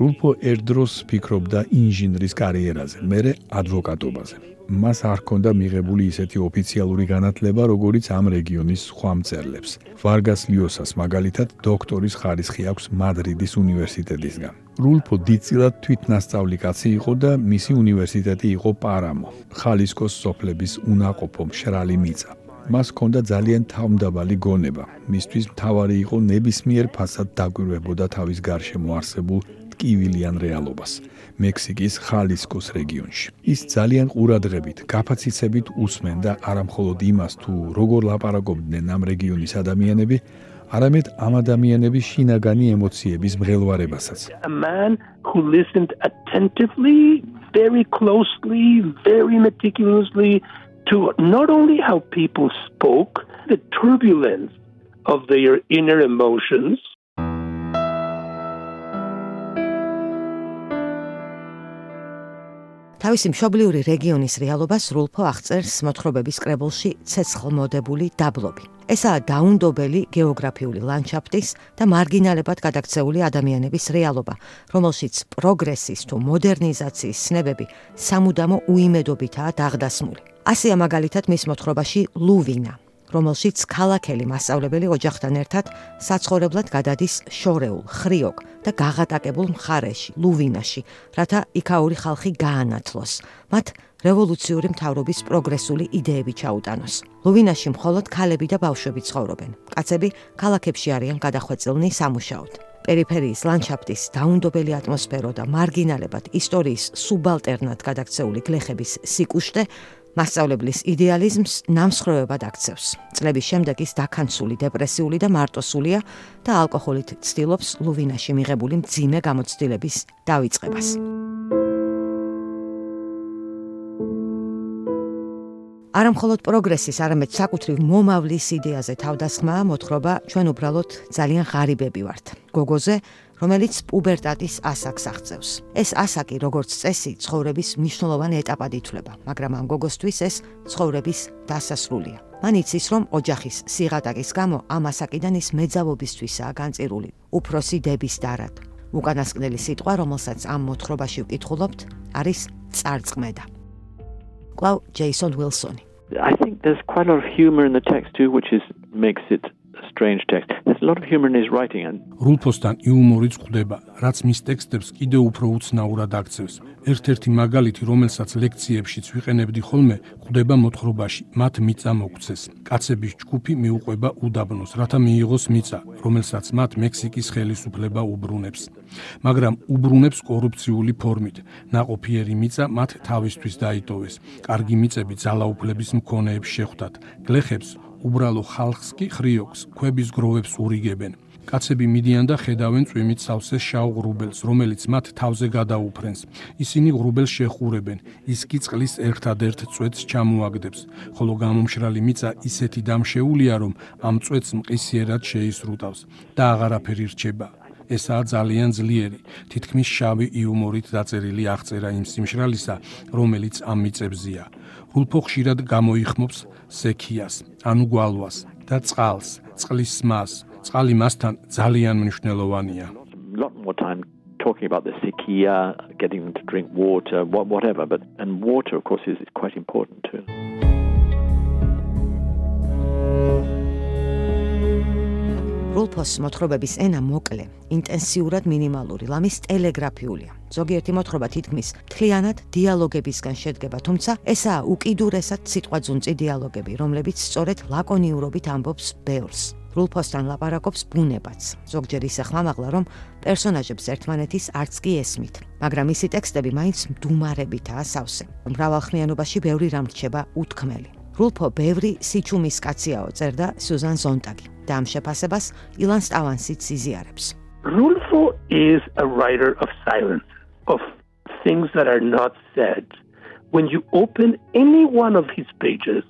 რულფო ერთდროს ფიქრობდა ინჟინრის კარიერაზე, მერე ადვოკატობაზე. მას არ ჰქონდა მიღებული ისეთი ოფიციალური განათლება, როგორიც ამ რეგიონის სხვა მწერლებს. ვარგას ლიოსას მაგალითად დოქტორის ხარისხი აქვს მადრიდის უნივერსიტეტისგან. რულფო დიწილად თვითნასწავლი კაცი იყო და მისი უნივერსიტეტი იყო პარამო, ხალისკოს სოფლების უნაყოფო მშრალი მიწა. მას ჰქონდა ძალიან თავმდაბალი გონება. მისთვის მთავარი იყო ნებისმიერ ფასად დაგვირვებოდა თავის გარშემო არსებულ ტკივილიან რეალობას. მექსიკის ხალისკოს რეგიონში. ის ძალიან ყურადღებით, გაფაციცებით უსმენდა არამხოლოდ იმას თუ როგორ ლაპარაკობდნენ ამ რეგიონის ადამიანები, არამედ ამ ადამიანების შინაგანი ემოციების მღელვარებასაც. A man who listened attentively, very closely, very meticulously to not only how people spoke, the turbulence of their inner emotions. თავისი მშობლიური რეგიონის რეალობას რულფო აღწერს მოთხრობების კრებულში ცეცხლმოდებული დაბლობი. ესაა დაუნდობელი გეოგრაფიული ლანდშაფტის და მარგინალებად გადაქცეული ადამიანების რეალობა, რომელშიც პროგრესის თუ მოდერნიზაციის ცნებები სამუდამო უიმედობითაა დაღდასმული. ასია მაგალითად მის მოთხრობაში ლუვინა, რომელშიც ქალაქელი მასწავლებელი ოჯახთან ერთად საცხოვრებლად გადადის შორეულ, ხრიოკ და გაღატაკებულ მხარეში, ლუვინაში, რათა იქაური ხალხი გაანათლოს. მათ რევოლუციური მთავრობის პროგრესული იდეები ჩაუტანოს. ლუვინაში მხოლოდ ქალები და ბავშვები ცხოვრობენ. კაცები ქალაქებში არიან გადახვეწილნი სამუშაოდ. პერიფერიის ლანდშაფტის დაუნდობელი ატმოსფერო და მარგინალებად ისტორიის სუბალტერნად გადაქცეული გლეხების სიკუშტე მასწავლებლის იდეალიზმს ნამსხრევებად აქცევს. წლების შემდეგ ის დაქანცული, დეპრესიული და მარტოსულია და ალკოჰოლით ცდილობს ლუვინაში მიღებული მძიმე გამოცდილების დავიწყებას. არამხოლოდ პროგრესის, არამედ საკუთრივ მომავლის იდეაზე თავდასხმაა მოთხრობა ჩვენ უბრალოდ ძალიან ღარიბები ვართ. გოგოზე რომელიც პუბერტატის ასაკს აღწევს. ეს ასაკი, როგორც წესი, ცხოვრების მნიშვნელოვანი ეტაპად ითვლება, მაგრამ ამ გოგოსთვის ეს ცხოვრების დასასრულია. მან იცის, რომ ოჯახის სიღატაკის გამო ამ ასაკიდან ის მეძავობისთვისაა განწირული, უფროსი დების დარად. უკანასკნელი სიტყვა, რომელსაც ამ მოთხრობაში ვკითხულობთ, არის წარწმედა. კლავ ჯეისონ უილსონი. I think there's quite a lot of humor in the text too, which is makes it strange text. There's a lot of humor in his writing and რულფოსთან იუმორიც ხვდება, რაც მის ტექსტებს კიდევ უფრო უცნაურად აქცევს. ერთ-ერთი მაგალითი, რომელსაც ლექციებშიც ვიყენებდი ხოლმე, ხვდება მოთხრობაში, მათ მიწა მოგცეს. კაცების ჯგუფი მიუყვება უდაბნოს, რათა მიიღოს მიწა, რომელსაც მათ მექსიკის ხელისუფლება უბრუნებს. მაგრამ უბრუნებს კორუფციული ფორმით. ნაყოფიერი მიწა მათ თავისთვის დაიტოვეს. კარგი მიწები ძალაუფლების მქონეებს შეხვდათ. გლეხებს უბრალო ხალხს კი ხრიოქს, ქვების გროვებს ურიგებენ. კაცები მიდიან და ხედავენ წვიმით სავსე შავ ღრუბელს, რომელიც მათ თავზე გადაუფრენს. ისინი ღრუბელს შეხურებენ, ის კი წყლის ერთადერთ წვეთს ჩამოაგდებს, ხოლო გამომშრალი მიწა ისეთი დამშეულია, რომ ამ წვეთს მყისიერად შეისრუტავს და აღარაფერი რჩება. ესაა ძალიან ძლიერი, თითქმის შავი იუმორით დაწერილი აღწერა იმ სიმშრალისა, რომელიც ამ მიწებზია. რულფო ხშირად გამოიხმობს სექიას, ანუ გვალვას და წყალს, წყლის მას. წყალი მასთან ძალიან მნიშვნელოვანია. lot more time talking about the sikia, getting them to drink water, whatever. But and water, of course, is, is quite important too. რულფოს მოთხრობების ენა მოკლე, ინტენსიურად მინიმალური, ლამის ტელეგრაფიულია. ზოგიერთი მოთხრობა თითქმის მთლიანად დიალოგებისგან შედგება, თუმცა ესაა უკიდურესად სიტყვაძუნწი დიალოგები, რომლებიც სწორედ ლაკონიურობით ამბობს ბევრს. რულფოსთან ლაპარაკობს ბუნებაც. ზოგჯერ ისე ხმამაღლა, რომ პერსონაჟებს ერთმანეთის არც კი ესმით, მაგრამ მისი ტექსტები მაინც მდუმარებითაა სავსე. მრავალხმიანობაში ბევრი რამ რჩება უთქმელი. რულფო ბევრი სიჩუმის კაციაო წერდა სუზან ზონტაგი და ამ შეფასებას ილან სტავანსიც იზიარებს. Rulfo is a writer of silence, of things that are not said. When you open any one of his pages,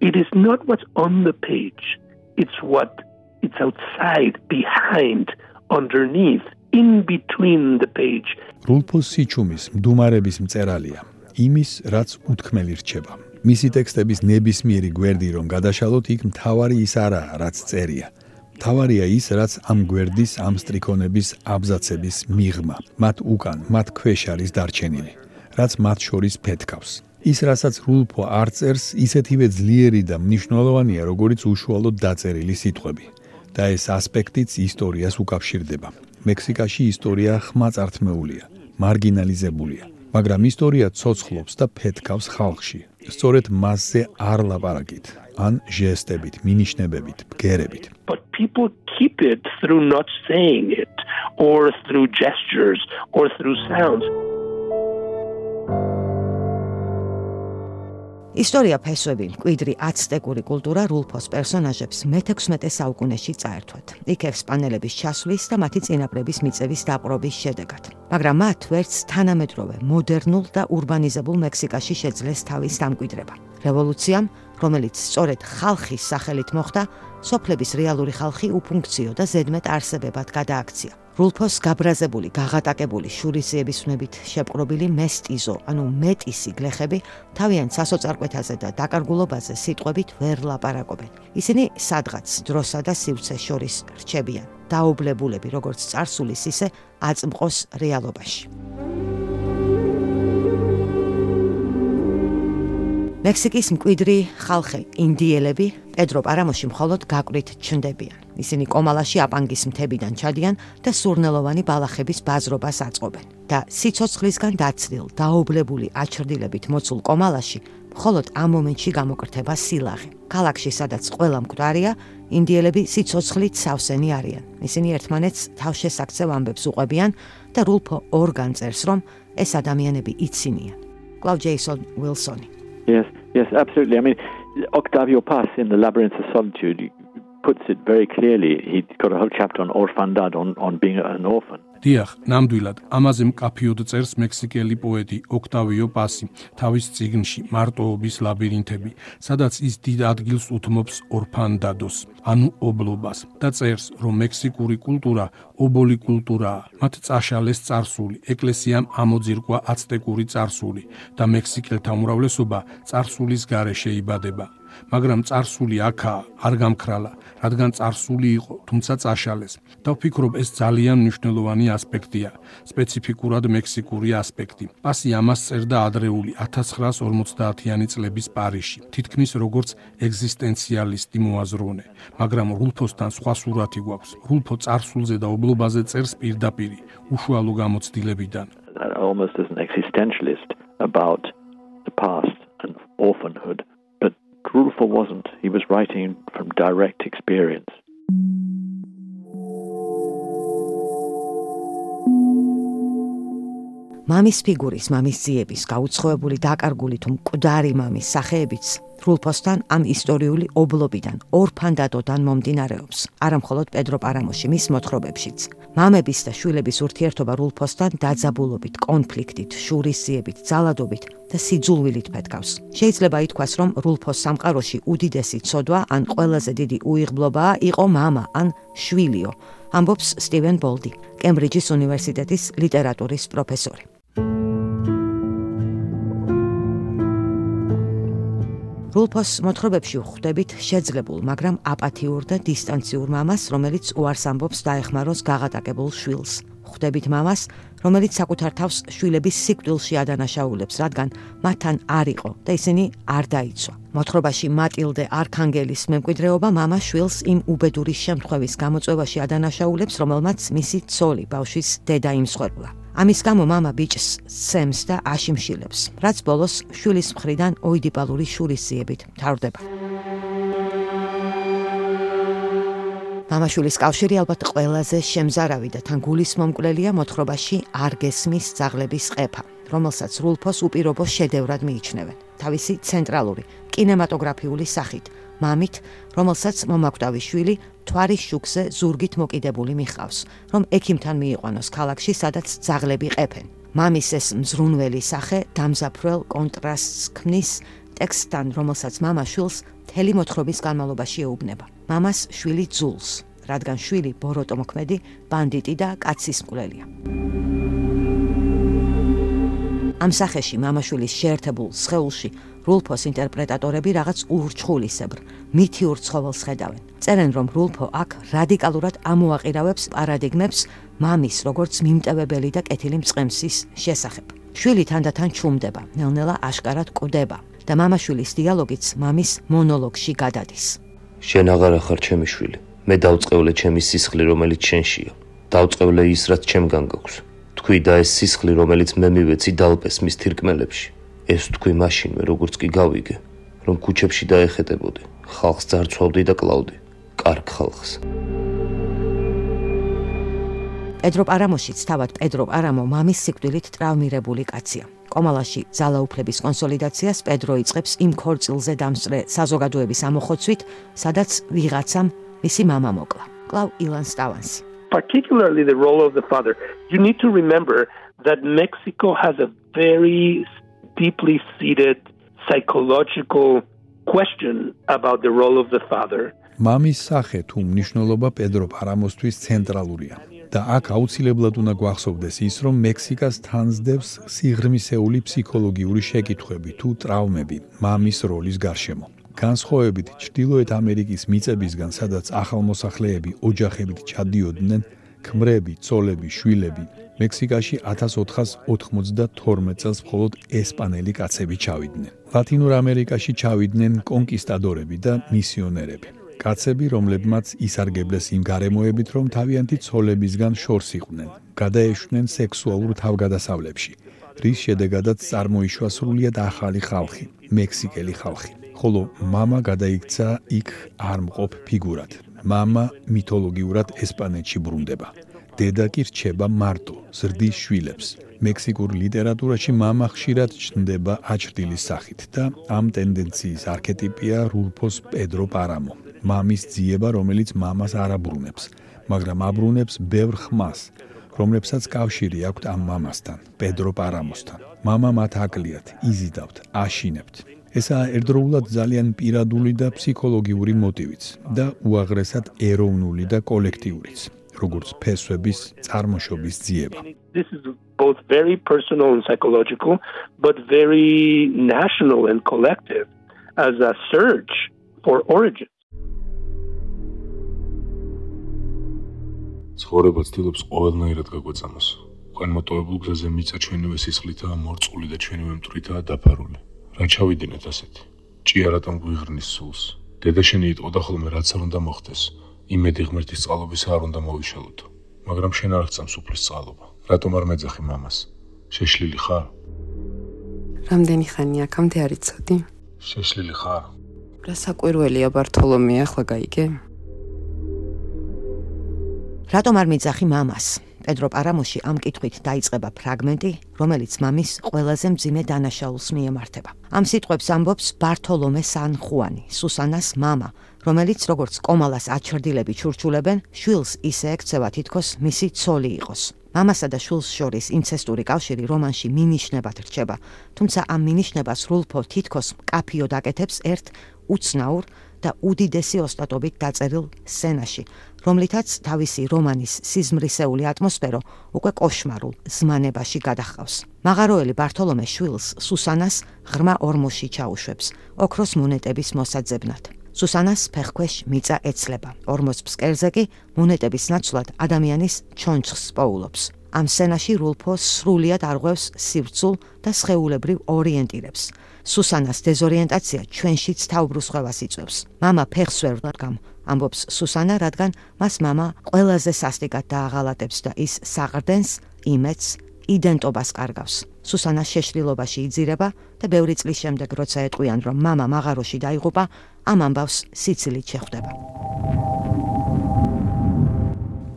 it is not what's on the page. it's what it's outside behind underneath in between the page რულფოს სიჩუმის მდუმარების მწერალია იმის რაც უთქმელი რჩება მისი ტექსტების ნებისმიერი გვერდი რომ გადაშალოთ იქ მთავარი ის არაა რაც წერია თავარია ის რაც ამ გვერდის ამ სტრიქონების აბზაცების მიღმა მათ უკან მათ ქვეშ არის დარჩენილი რაც მათ შორის ფეთქავს ის რასაც რულფო არ წერს, ისეთივე ძლიერი და მნიშვნელოვანია, როგორც უშუალოდ დაწერილი სიტყვები. და ეს ასპექტიც ისტორიას უკავშირდება. მექსიკაში ისტორია ხმაწართმეულია, მარგინალიზებულია, მაგრამ ისტორია ცოცხლობს და ფეთქავს ხალხში. სწორედ მასზე არ ლაპარაკით, ან ჟესტებით, მინიშნებებით, ბგერებით. But people keep it through not saying it or through gestures or through sounds. ისტორია ფესვები, კვიდრი აცტეკური კულტურა რულფოს პერსონაჟებს მე-16 საუკუნეში წაერთვათ. იქ ესპანელების ჩასვლის და მათი წინაპრების მიწების დაპყრობის შედეგად. მაგრამ მათ ვერც თანამედროვე, მოდერნულ და урბანიზებულ მექსიკაში შეძლეს თავის დამკვიდრება. რევოლუციამ, რომელიც სწორედ ხალხის სახელით მოხდა, სოფლების რეალური ხალხი უფუნქციო და ზედმეტ არსებებად გადააქცია. რულფოს გაბრაზებული, გაღატაკებული შურისიების უნებით შეპყრობილი მესტიზო, ანუ მეტისი გლეხები თავიანთ სასოწარკვეთაზე და დაკარგულობაზე სიტყვებით ვერ ლაპარაკობენ. ისინი სადღაც ძროსა და სივრცეს შორის რჩებიან, დაუბლებულები როგორც царსულის ისე აწმყოს რეალობაში. მექსიკის მკვიდრი ხალხი, ინდიელები, პედრო პარამოში მხოლოდ გაკვრით ჩნდებიან. ისინი კომალაში აპანგის მთებიდან ჩადიან და სურნელოვანი ბალახების ბაზრობას აწყობენ. და სიცოცხლისგან დაცდილ, დაობლებული აჩრდილებით მოცულ კომალაში მხოლოდ ამ მომენტში გამოკრთება სილაღი. ქალაქში, სადაც ყველა მკვდარია, ინდიელები სიცოცხლით სავსენი არიან. ისინი ერთმანეთს თავშესაქცევ ამბებს უყვებიან და რულფო ორგან წერს, რომ ეს ადამიანები იცინიან. კლავ ჯეისონ უილსონი Yes, yes, absolutely. I mean, Octavio Paz in The Labyrinth of Solitude puts it very clearly. He got a whole chapter on orfandad, on, on being an orphan. დიახ, ნამდვილად, ამაზე მკაფიოდ წერს მექსიკელი პოეტი ოქტავიო პასი თავის წიგნში მარტოობის ლაბირინთები, სადაც ის დიდ ადგილს უთმობს ორფანდადოს, ანუ ობლობას და წერს, რომ მექსიკური კულტურა ობოლი კულტურაა. მათ წაშალეს царსული, ეკლესიამ ამოძირკვა აცტეკური царსული და მექსიკელთა უმრავლესობა царსულის გარეშე იბადება. მაგრამ царსული აქა არ გამქრალა რადგან царსული იყო, თუმცა წაშალეს. და ვფიქრობ, ეს ძალიან მნიშვნელოვანი ასპექტია, სპეციფიკურად მექსიკური ასპექტი. პასი ამას წერდა ადრეული 1950-იანი წლების პარიზში, თითქმის როგორც ეგზისტენციალისტი მოაზროვნე, მაგრამ რულფოსთან სხვა სურათი გვაქვს. რულფო царსულზე და ობლობაზე წერს პირდაპირ, უშუალო გამოცდილებიდან. almost as an existentialist about the past and orphanhood Rulfo wasn't. He was writing from direct experience. მამის ფიგურის, მამის ძიების, გაუცხოებული დაკარგული თუ მკვდარი მამის სახეებიც რულფოსთან ამ ისტორიული ობლობიდან, ორფანდადოდან მომდინარეობს. არამხოლოდ პედრო პარამოში მის მოთხრობებშიც. მამების და შვილების ურთიერთობა რულფოსთან დაძაბულობით, კონფლიქტით, შურისიებით, ძალადობით და სიძულვილით ფეთქავს. შეიძლება ითქვას, რომ რულფოს სამყაროში უდიდესი ცოდვა ან ყველაზე დიდი უიღბლობაა იყო мама ან შვილიო. ამბობს სტივენ ბოლდი, კემბრიჯის უნივერსიტეტის ლიტერატურის პროფესორი. რულფოს მოთხრობებში ვხვდებით შეძლებულ, მაგრამ აპათიურ და დისტანციურ მამას, რომელიც უარს ამბობს დაეხმაროს გაღატაკებულ შვილს. ხვდებით მამას, რომელიც საკუთარ თავს შვილების სიკვდილში ადანაშაულებს, რადგან მათთან არ იყო და ისინი არ დაიცვა. მოთხრობაში მატილდე არქანგელის მემკვიდრეობა მამა შვილს იმ უბედური შემთხვევის გამოწვევაში ადანაშაულებს, რომელმაც მისი ცოლი ბავშვის დედა იმსხვერპლა. ამის გამო მამა ბიჭს სემს და აშიმშილებს, რაც ბოლოს შვილის მხრიდან ოიდიპალური შურისძიებით თავდება. მამაშვილის კავშირი ალბათ ყველაზე შემზარავი და თან გულის მომკვლელია მოთხრობაში არ გესმის ძაღლების ყეფა, რომელსაც რულფოს უპირობო შედევრად მიიჩნევენ. თავისი ცენტრალური კინემატოგრაფიული სახით, მამით, რომელსაც მომაკვდავი შვილი თვარის შუქზე ზურგით მოკიდებული მიხავს, რომ ექიმთან მიიყვანოს ქალაქში, სადაც ძაღლები ყეფენ. მამის ეს მზრუნველი სახე დამზაფრელ კონტრასტს ქმნის ტექსტთან, რომელსაც მამა შვილს მთელი მოთხრობის განმავლობაში ეუბნება. მამას შვილი ძულს, რადგან შვილი ბოროტო მოქმედი, ბანდიტი და კაცის მკვლელია. ამ სახეში მამაშვილის შეერთებულ სხეულში რულფოს ინტერპრეტატორები რაღაც ურჩხულისებრ, მითიურ ცხოველს ხედავენ. წერენ, რომ რულფო აქ რადიკალურად ამოაყირავებს პარადიგმებს მამის, როგორც მიმტევებელი და კეთილი მწყემსის შესახებ. შვილი თანდათან ჩუმდება, ნელ-ნელა აშკარად კვდება და მამაშვილის დიალოგიც მამის მონოლოგში გადადის. შენ აღარ ახარ ჩემი შვილი. მე დავწყევლე ჩემი სისხლი, რომელიც შენშია. დავწყევლე ის, რაც ჩემგან გაქვს. თქვი და ეს სისხლი, რომელიც მე მივეცი დალპეს მის თირკმელებში. ეს თქვი მაშინვე, როგორც კი გავიგე, რომ ქუჩებში დაეხეტებოდი, ხალხს ძარცვავდი და კლავდი. კარგ ხალხს. პედრო პარამოშიც თავად პედრო პარამო მამის სიკვდილით ტრავმირებული კაცია. კომალაში ძალაუფლების კონსოლიდაციას პედრო იწყებს იმ ქორწილზე დამსწრე საზოგადოების ამოხოცვით, სადაც ვიღაცამ მისი мама მოკლა. კლავ ილან სტავანსი. Particularly the role of the father. You need to remember that Mexico has a very deeply seated psychological question about the role of the father. მამის სახე თუ მნიშვნელობა პედრო პარამოსთვის ცენტრალურია. და აქ აუცილებლად უნდა გვახსოვდეს ის, რომ მექსიკას თანსდევს სიღრმისეული ფსიქოლოგიური შეკითხვები თუ ტრავმები მამის როლის გარშემო. განსხვავებით ჩრდილოეთ ამერიკის მიწებისგან, სადაც ახალმოსახლეები ოჯახებით ჩადიოდნენ, ქმრები, ცოლები, შვილები, მექსიკაში 1492 წელს მხოლოდ ესპანელი კაცები ჩავიდნენ. ლათინურ ამერიკაში ჩავიდნენ კონკისტადორები და მისიონერები. კაცები, რომლებმაც ისარგებლეს იმ გარემოებით, რომ თავიანთი ცოლებისგან შორს იყვნენ, გადაეშვნენ სექსუალურ თავგადასავლებში, რის შედეგადაც წარმოიშვა სრულიად ახალი ხალხი, მექსიკელი ხალხი. ხოლო მამა გადაიქცა იქ არ მყოფ ფიგურად. მამა მითოლოგიურად ესპანეთში ბრუნდება. დედა კი რჩება მარტო, ზრდის შვილებს. მექსიკურ ლიტერატურაში მამა ხშირად ჩნდება აჩრდილის სახით და ამ ტენდენციის არქეტიპია რულფოს პედრო პარამო. მამის ძიება, რომელიც მამას არ აბრუნებს, მაგრამ აბრუნებს ბევრ ხმას, რომლებსაც კავშირი აქვთ ამ მამასთან, პედრო პარამოსთან. მამა მათ აკლიათ, იზიდავთ, აშინებთ. ესაა ერთდროულად ძალიან პირადული და ფსიქოლოგიური მოტივიც და უაღრესად ეროვნული და კოლექტიურიც, როგორც ფესვების წარმოშობის ძიება. This is both very personal and psychological, but very national and collective as a search for origin. ცხოვრება ცდილობს ყოველნაირად გაგვეწამოს. ხან მოტოვებულ გზაზე მიცა ჩვენივე სისხლითაა მორწული და ჩვენივე მტრითაა დაფარული. რა ჩავიდინეთ ასეთი? ჭია რატომ გვიღრნის სულს? დედა შენი იტყოდა ხოლმე რაც არ უნდა მოხდეს. იმედი ღმერთის წყალობის არ უნდა მოვიშალოთ. მაგრამ შენ არ ხცამს უფლის წყალობა. რატომ არ მეძახი მამას? შეშლილი ხარ? რამდენი ხანია აქამდე არიცოდი? შეშლილი ხარ? რა საკვირველია ბართოლომე ახლა გაიგე? რატომ არ მიძახი მამას? პედრო პარამოში ამ კითხვით დაიწყება ფრაგმენტი, რომელიც მამის ყველაზე მძიმე დანაშაულს მიემართება. ამ სიტყვებს ამბობს ბართოლომე სან ხუანი, სუსანას მამა, რომელიც როგორც კომალას აჩრდილები ჩურჩულებენ, შვილს ისე ექცევა თითქოს მისი ცოლი იყოს. მამასა და შვილს შორის ინცესტური კავშირი რომანში მინიშნებად რჩება, თუმცა ამ მინიშნებას რულფო თითქოს კაფიო დაკეთებს ერთ უცნაურ და უდიდესი ოსტატობით დაწერილ სცენაში, რომლითაც თავისი რომანის სიზმრისეული ატმოსფერო უკვე кошმარულ ზმანებაში გადაჰყავს. მაღაროელი ბართოლომე შვილს სუსანას ღრმა ორმოში ჩაუშვებს, ოქროს მონეტების მოსაძებნად. სუსანას ფეხქვეშ მიწა ეცლება. ორმოს ფსკერზე კი მონეტების ნაცვლად ადამიანის ჩონჩხს პოულობს. ამ სცენაში რულფო სრულიად არღვევს სივრცულ და სხეულებრივ ორიენტირებს. სუსანას დეზორიენტაცია ჩვენშიც თავბრუსხვევას იწვევს. მამა ფეხს ვერ ვდგამ, ამბობს სუსანა, რადგან მას მამა ყველაზე სასტიკად დააღალატებს და ის საყრდენს, იმედს, იდენტობას კარგავს. სუსანა შეშლილობაში იძირება და ბევრი წლის შემდეგ როცა ეტყვიან, რომ მამა მაღაროში დაიღუპა, ამ ამბავს სიცილით შეხვდება.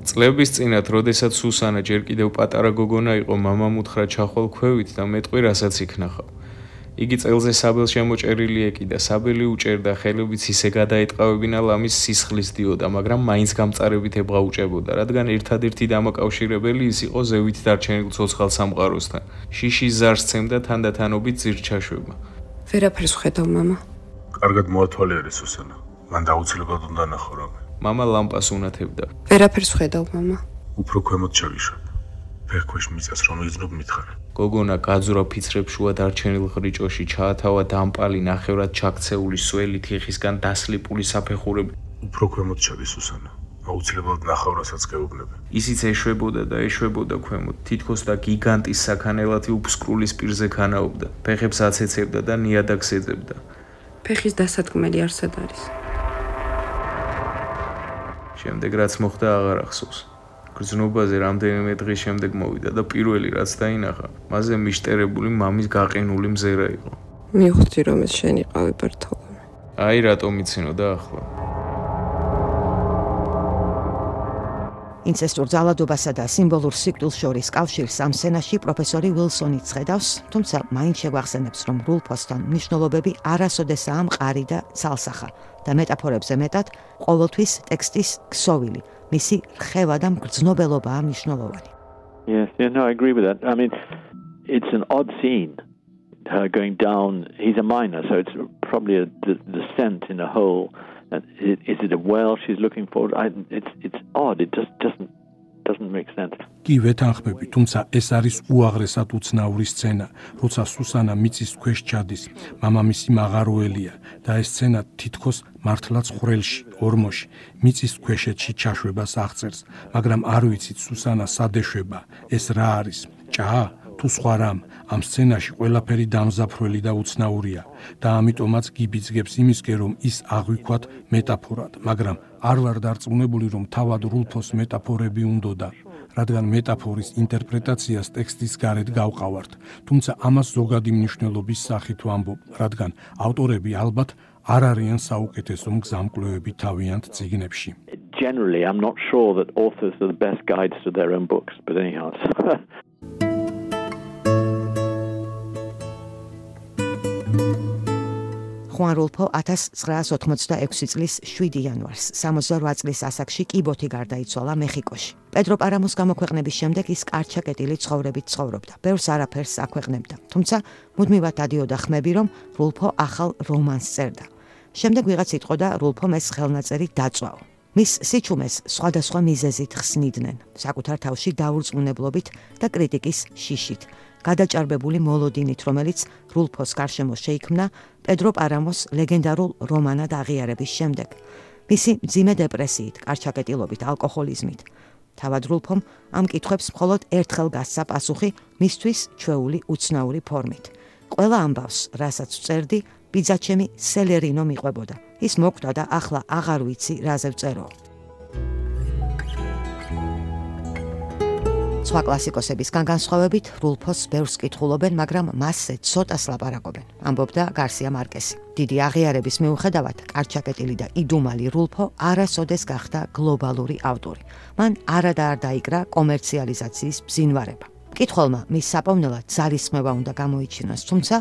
წლების წინათ, როდესაც სუსანა ჯერ კიდევ პატარა გოგონა იყო, მამამ უთხრა ჩახვალ ქვევით და მეტყვი რასაც იქნახავ. იგი წელზე საბელს შემოჭერილი ეკიდა, საბელი უჭერდა, ხელებიც ისე გადაეტყავებინა ლამის სისხლის დიოდა, მაგრამ მაინც გამწარებით ებღაუჭებოდა, რადგან ერთადერთი დამაკავშირებელი ის იყო ზევით დარჩენილ ცოცხალ სამყაროსთან. შიშის ზარს ცემდა თანდათანობით ძირჩაშვება. ვერაფერს ხედავ, მამა. კარგად მოათვალიერე სუსანა. მან დაუცილებლად უნდა ნახო რამე. მამა ლამპას უნათებდა. ვერაფერს ხედავ, მამა. უფრო ქვემოთ შევიშვებ. ფეხქვეშ მიწას რომ იზნობ მითხარ. გოგონა გაძურა ფიცრებ შუა დარჩენილ ხრიჭოში, ჩაათავა დამპალი ნახევრად ჩაქცეული სველი თიხისგან დასლიპული საფეხურები. უფრო ქვემოთ შევის უსანა. აუცილებლად ნახავ რასაც გეუბნები. ისიც ეშვებოდა და ეშვებოდა ქვემოთ, თითქოს და გიგანტის საქანელათი უფსკრულის პირზე ქანაობდა. ფეხებს აცეცებდა და ნიადაგს ეძებდა. ფეხის დასადგმელი არსად არის. შემდეგ რაც მოხდა აღარ ახსოვს. გრძნობაზე რამდენიმე დღის შემდეგ მოვიდა და პირველი რაც დაინახა, მასზე მიშტერებული მამის გაყინული მზერა იყო. მივხვდი რომ ეს შენი ყავი ბერთოლომე. აი რატომ იცინოდა ახლა? ინცესტურ ძალადობასა და სიმბოლურ სიკვდილს შორის კავშირს ამ სცენაში პროფესორი ვილსონი ცხედავს, თუმცა მაინც შეგვახსენებს, რომ რულფოსთან მნიშვნელობები არასოდესაა მყარი და ცალსახა და მეტაფორებზე მეტად ყოველთვის ტექსტის ქსოვილი. მისი რხევა და მგრძნობელობაა მნიშვნელოვანი. Yes, yeah, no, I agree with that. I mean, it's an odd scene. Her going down, he's a miner, so it's probably a descent in a hole. Is it a well she's looking for? I, it's it's odd. It just doesn't doesn't make sense. კი ვეთანხმები, თუმცა ეს არის უაღრესად უცნაური სცენა, როცა სუსანა მიწის ქვეშ ჩადის. მამამისი მაღაროელია და ეს სცენა თითქოს მართლაც ხრელში, ორმოში, მიწის ქვეშეთში ჩაშვებას აღწერს, მაგრამ არ ვიცით სუსანა სადეშვება, ეს რა არის? ჭა? თუ სხვა რამ, ამ სცენაში ყველაფერი დამზაფრველი და უცნაურია და ამიტომაც გიბიძგებს იმისკენ რომ ის აღვიქვათ მეტაფორად, მაგრამ არ ვარ დარწმუნებული რომ თავად რულფოს მეტაფორები უნდოდა, რადგან მეტაფორის ინტერპრეტაციას ტექსტის გარეთ გავყავართ, თუმცა ამას ზოგადი მნიშვნელობის სახით ვამბობ, რადგან ავტორები ალბათ არ არიან საუკეთესო მგზამკვლევები თავიანთ წიგნებში. Generally, I'm not sure that authors are the best guides to their own books, but anyhow. ხუან რულფო 1986 წლის 7 იანვარს 68 წლის ასაკში კიბოთი გარდაიცვალა მეხიკოში. პედრო პარამოს გამოქვეყნების შემდეგ ის კარჩაკეტილი ცხოვრებით ცხოვრობდა. ბევრს არაფერს აქვეყნებდა, თუმცა მუდმივად დადიოდა ხმები, რომ რულფო ახალ რომანს წერდა. შემდეგ ვიღაც იტყოდა რულფომ ეს ხელნაწერი დაწვაო. მის სიჩუმეს სხვადასხვა მიზეზით ხსნიდნენ, საკუთარ თავში დაურწმუნებლობით და კრიტიკის შიშით. გადაჭარბებული მოლოდინით, რომელიც რულფოს გარშემო შეიქმნა პედრო პარამოს ლეგენდარულ რომანად აღიარების შემდეგ. მისი ძიმე დეპრესიით, კარჩაკეტილობით, ალკოჰოლიზმით. თავად რულფომ ამ კითხვებს მხოლოდ ერთხელ გასცა პასუხი მისთვის ჩვეული უცნაური ფორმით. ყველა ამბავს, რასაც წერდი, ბიძაჩემი სელერინო მიყვებოდა. ის მოკვდა და ახლა აღარ ვიცი რაზე ვწერო. სხვა კლასიკოსებისგან განსხვავებით, რულფოს ბევრს კითხულობენ, მაგრამ მასზე ცოტას ლაპარაკობენ. ამბობდა გარსია მარკესი. დიდი აღიარების მიუხედავად, კარჩაკეტილი და იდუმალი რულფო არასოდეს გახდა გლობალური ავტორი. მან არადარ დაიკრა კომერციალიზაციის ბზინვარება. კითხულმა მის საპოვნელად ძალისხმევა უნდა გამოიჩინოს, თუმცა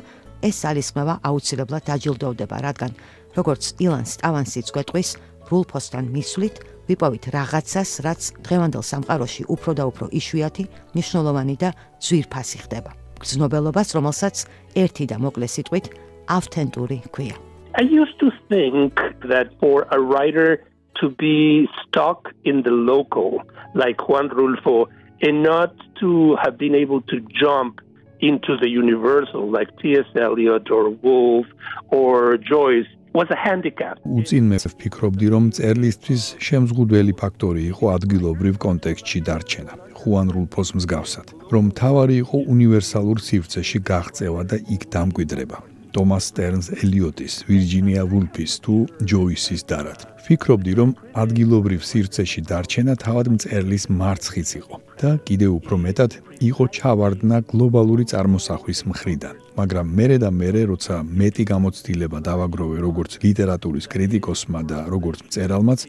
ეს ძალისხმევა აუცილებლად დაჯილდოვდება, რადგან როგორც ილან სტავანსიც გვეტყვის, რულფოსთან მისვლით ვიპოვით რაღაცას, რაც დღევანდელ სამყაროში უფრო და უფრო იშვიათი, მნიშვნელოვანი და ძვირფასი ხდება. გრძნობელობას, რომელსაც ერთი და მოკლე სიტყვით ავთენტური ქვია. I used to think that for a writer to be stuck in the local like Juan Rulfo and not to have been able to jump into the universal like T.S. Eliot or Woolf or Joyce was a handicap. უწინმე ვფიქრობდი, რომ წერლისთვის შემზღუდველი ფაქტორი იყო ადგილობრივ კონტექსტში დარჩენა. ხუან რულფოს მსგავსად, რომ თავარი იყო უნივერსალურ სივრცეში გაღწევა და იქ დამკვიდრება. ტომას სტერნს ელიოტის, ვირჯინია ვულფის თუ ჯოისის დარად. ფიქრობდი, რომ ადგილობრივ სივრცეში დარჩენა თავად მწერლის მარცხიც იყო და კიდევ უფრო მეტად იყო ჩავარდნა გლობალური წარმოსახვის მხრიდან. მაგრამ მერე და მერე, როცა მეტი გამოცდილება დავაგროვე როგორც ლიტერატურის კრიტიკოსმა და როგორც მწერალმაც,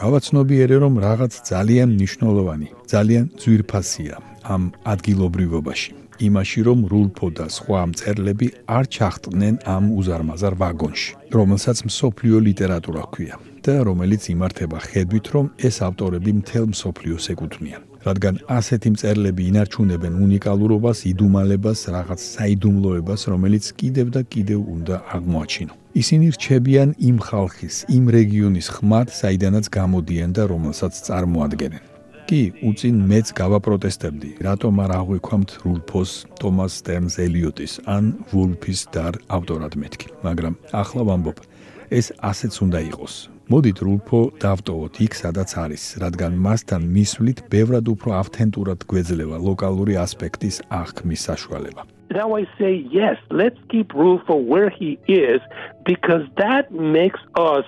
გავაცნობიერე, რომ რაღაც ძალიან მნიშვნელოვანი, ძალიან ძვირფასია ამ ადგილობრივობაში. იმაში, რომ რულფო და სხვა მწერლები არ ჩახტნენ ამ უზარმაზარ ვაგონში, რომელსაც მსოფლიო ლიტერატურა ჰქვია და რომელიც იმართება ხედვით, რომ ეს ავტორები მთელ მსოფლიოს ეკუთვნიან. რადგან ასეთი მწერლები ინარჩუნებენ უნიკალურობას, იდუმალებას, რაღაც საიდუმლოებას, რომელიც კიდევ და კიდევ უნდა აღმოაჩინო. ისინი რჩებიან იმ ხალხის, იმ რეგიონის ხმად, საიდანაც გამოდიან და რომელსაც წარმოადგენენ. კი უწინ მეც გავაპროტესტებდი რატომ არ აღვიქვამთ რულფოს ტომას სტერნს ელიოტის ან ვულფის დარ ავტორად მეთქი მაგრამ ახლა ვამბობ ეს ასეც უნდა იყოს მოდით რულფო დავტოვოთ იქ სადაც არის რადგან მასთან მისვლით ბევრად უფრო ავთენტურად გვეძლევა ლოკალური ასპექტის აღქმის საშუალება Now I say yes, let's keep Rulfo where he is because that makes us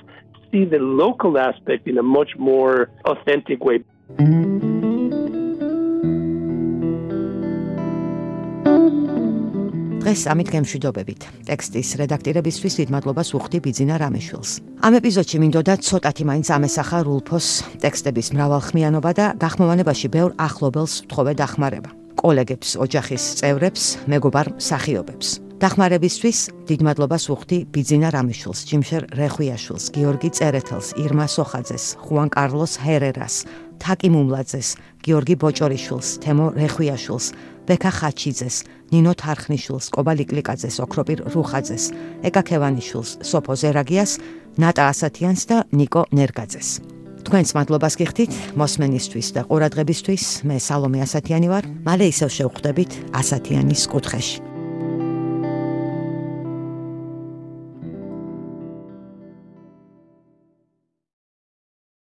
see the local aspect in a much more authentic way. დღეს ამით გემშვიდობებით. ტექსტის რედაქტირებისთვის დიდ მადლობას უხდი ბიძინა რამიშვილს. ამ ეპიზოდში მინდოდა ცოტათი მაინც ამესახა რულფოს ტექსტების მრავალხმიანობა და გახმოვანებაში ბევრ ახლობელს ვთხოვე დახმარება. კოლეგებს, ოჯახის წევრებს, მეგობარ მსახიობებს. დახმარებისთვის დიდ მადლობას უხდი ბიძინა რამიშვილს, ჯიმშერ რეხვიაშვილს, გიორგი წერეთელს, ირმა სოხაძეს, ხუან კარლოს ჰერერას, თაკი მუმლაძეს, გიორგი ბოჭორიშვილს, თემო რეხვიაშვილს, ბექა ხაჩიძეს, ნინო თარხნიშვილს, კობა ლიკლიკაძეს, ოქროპირ რუხაძეს, ეკა ქევანიშვილს, სოფო ზერაგიას, ნატა ასათიანს და ნიკო ნერგაძეს. თქვენს მადლობას გიხდით მოსმენისთვის და ყურადღებისთვის. მე სალომე ასათიანი ვარ. მალე ისევ შევხვდებით ასათიანის კუთხეში.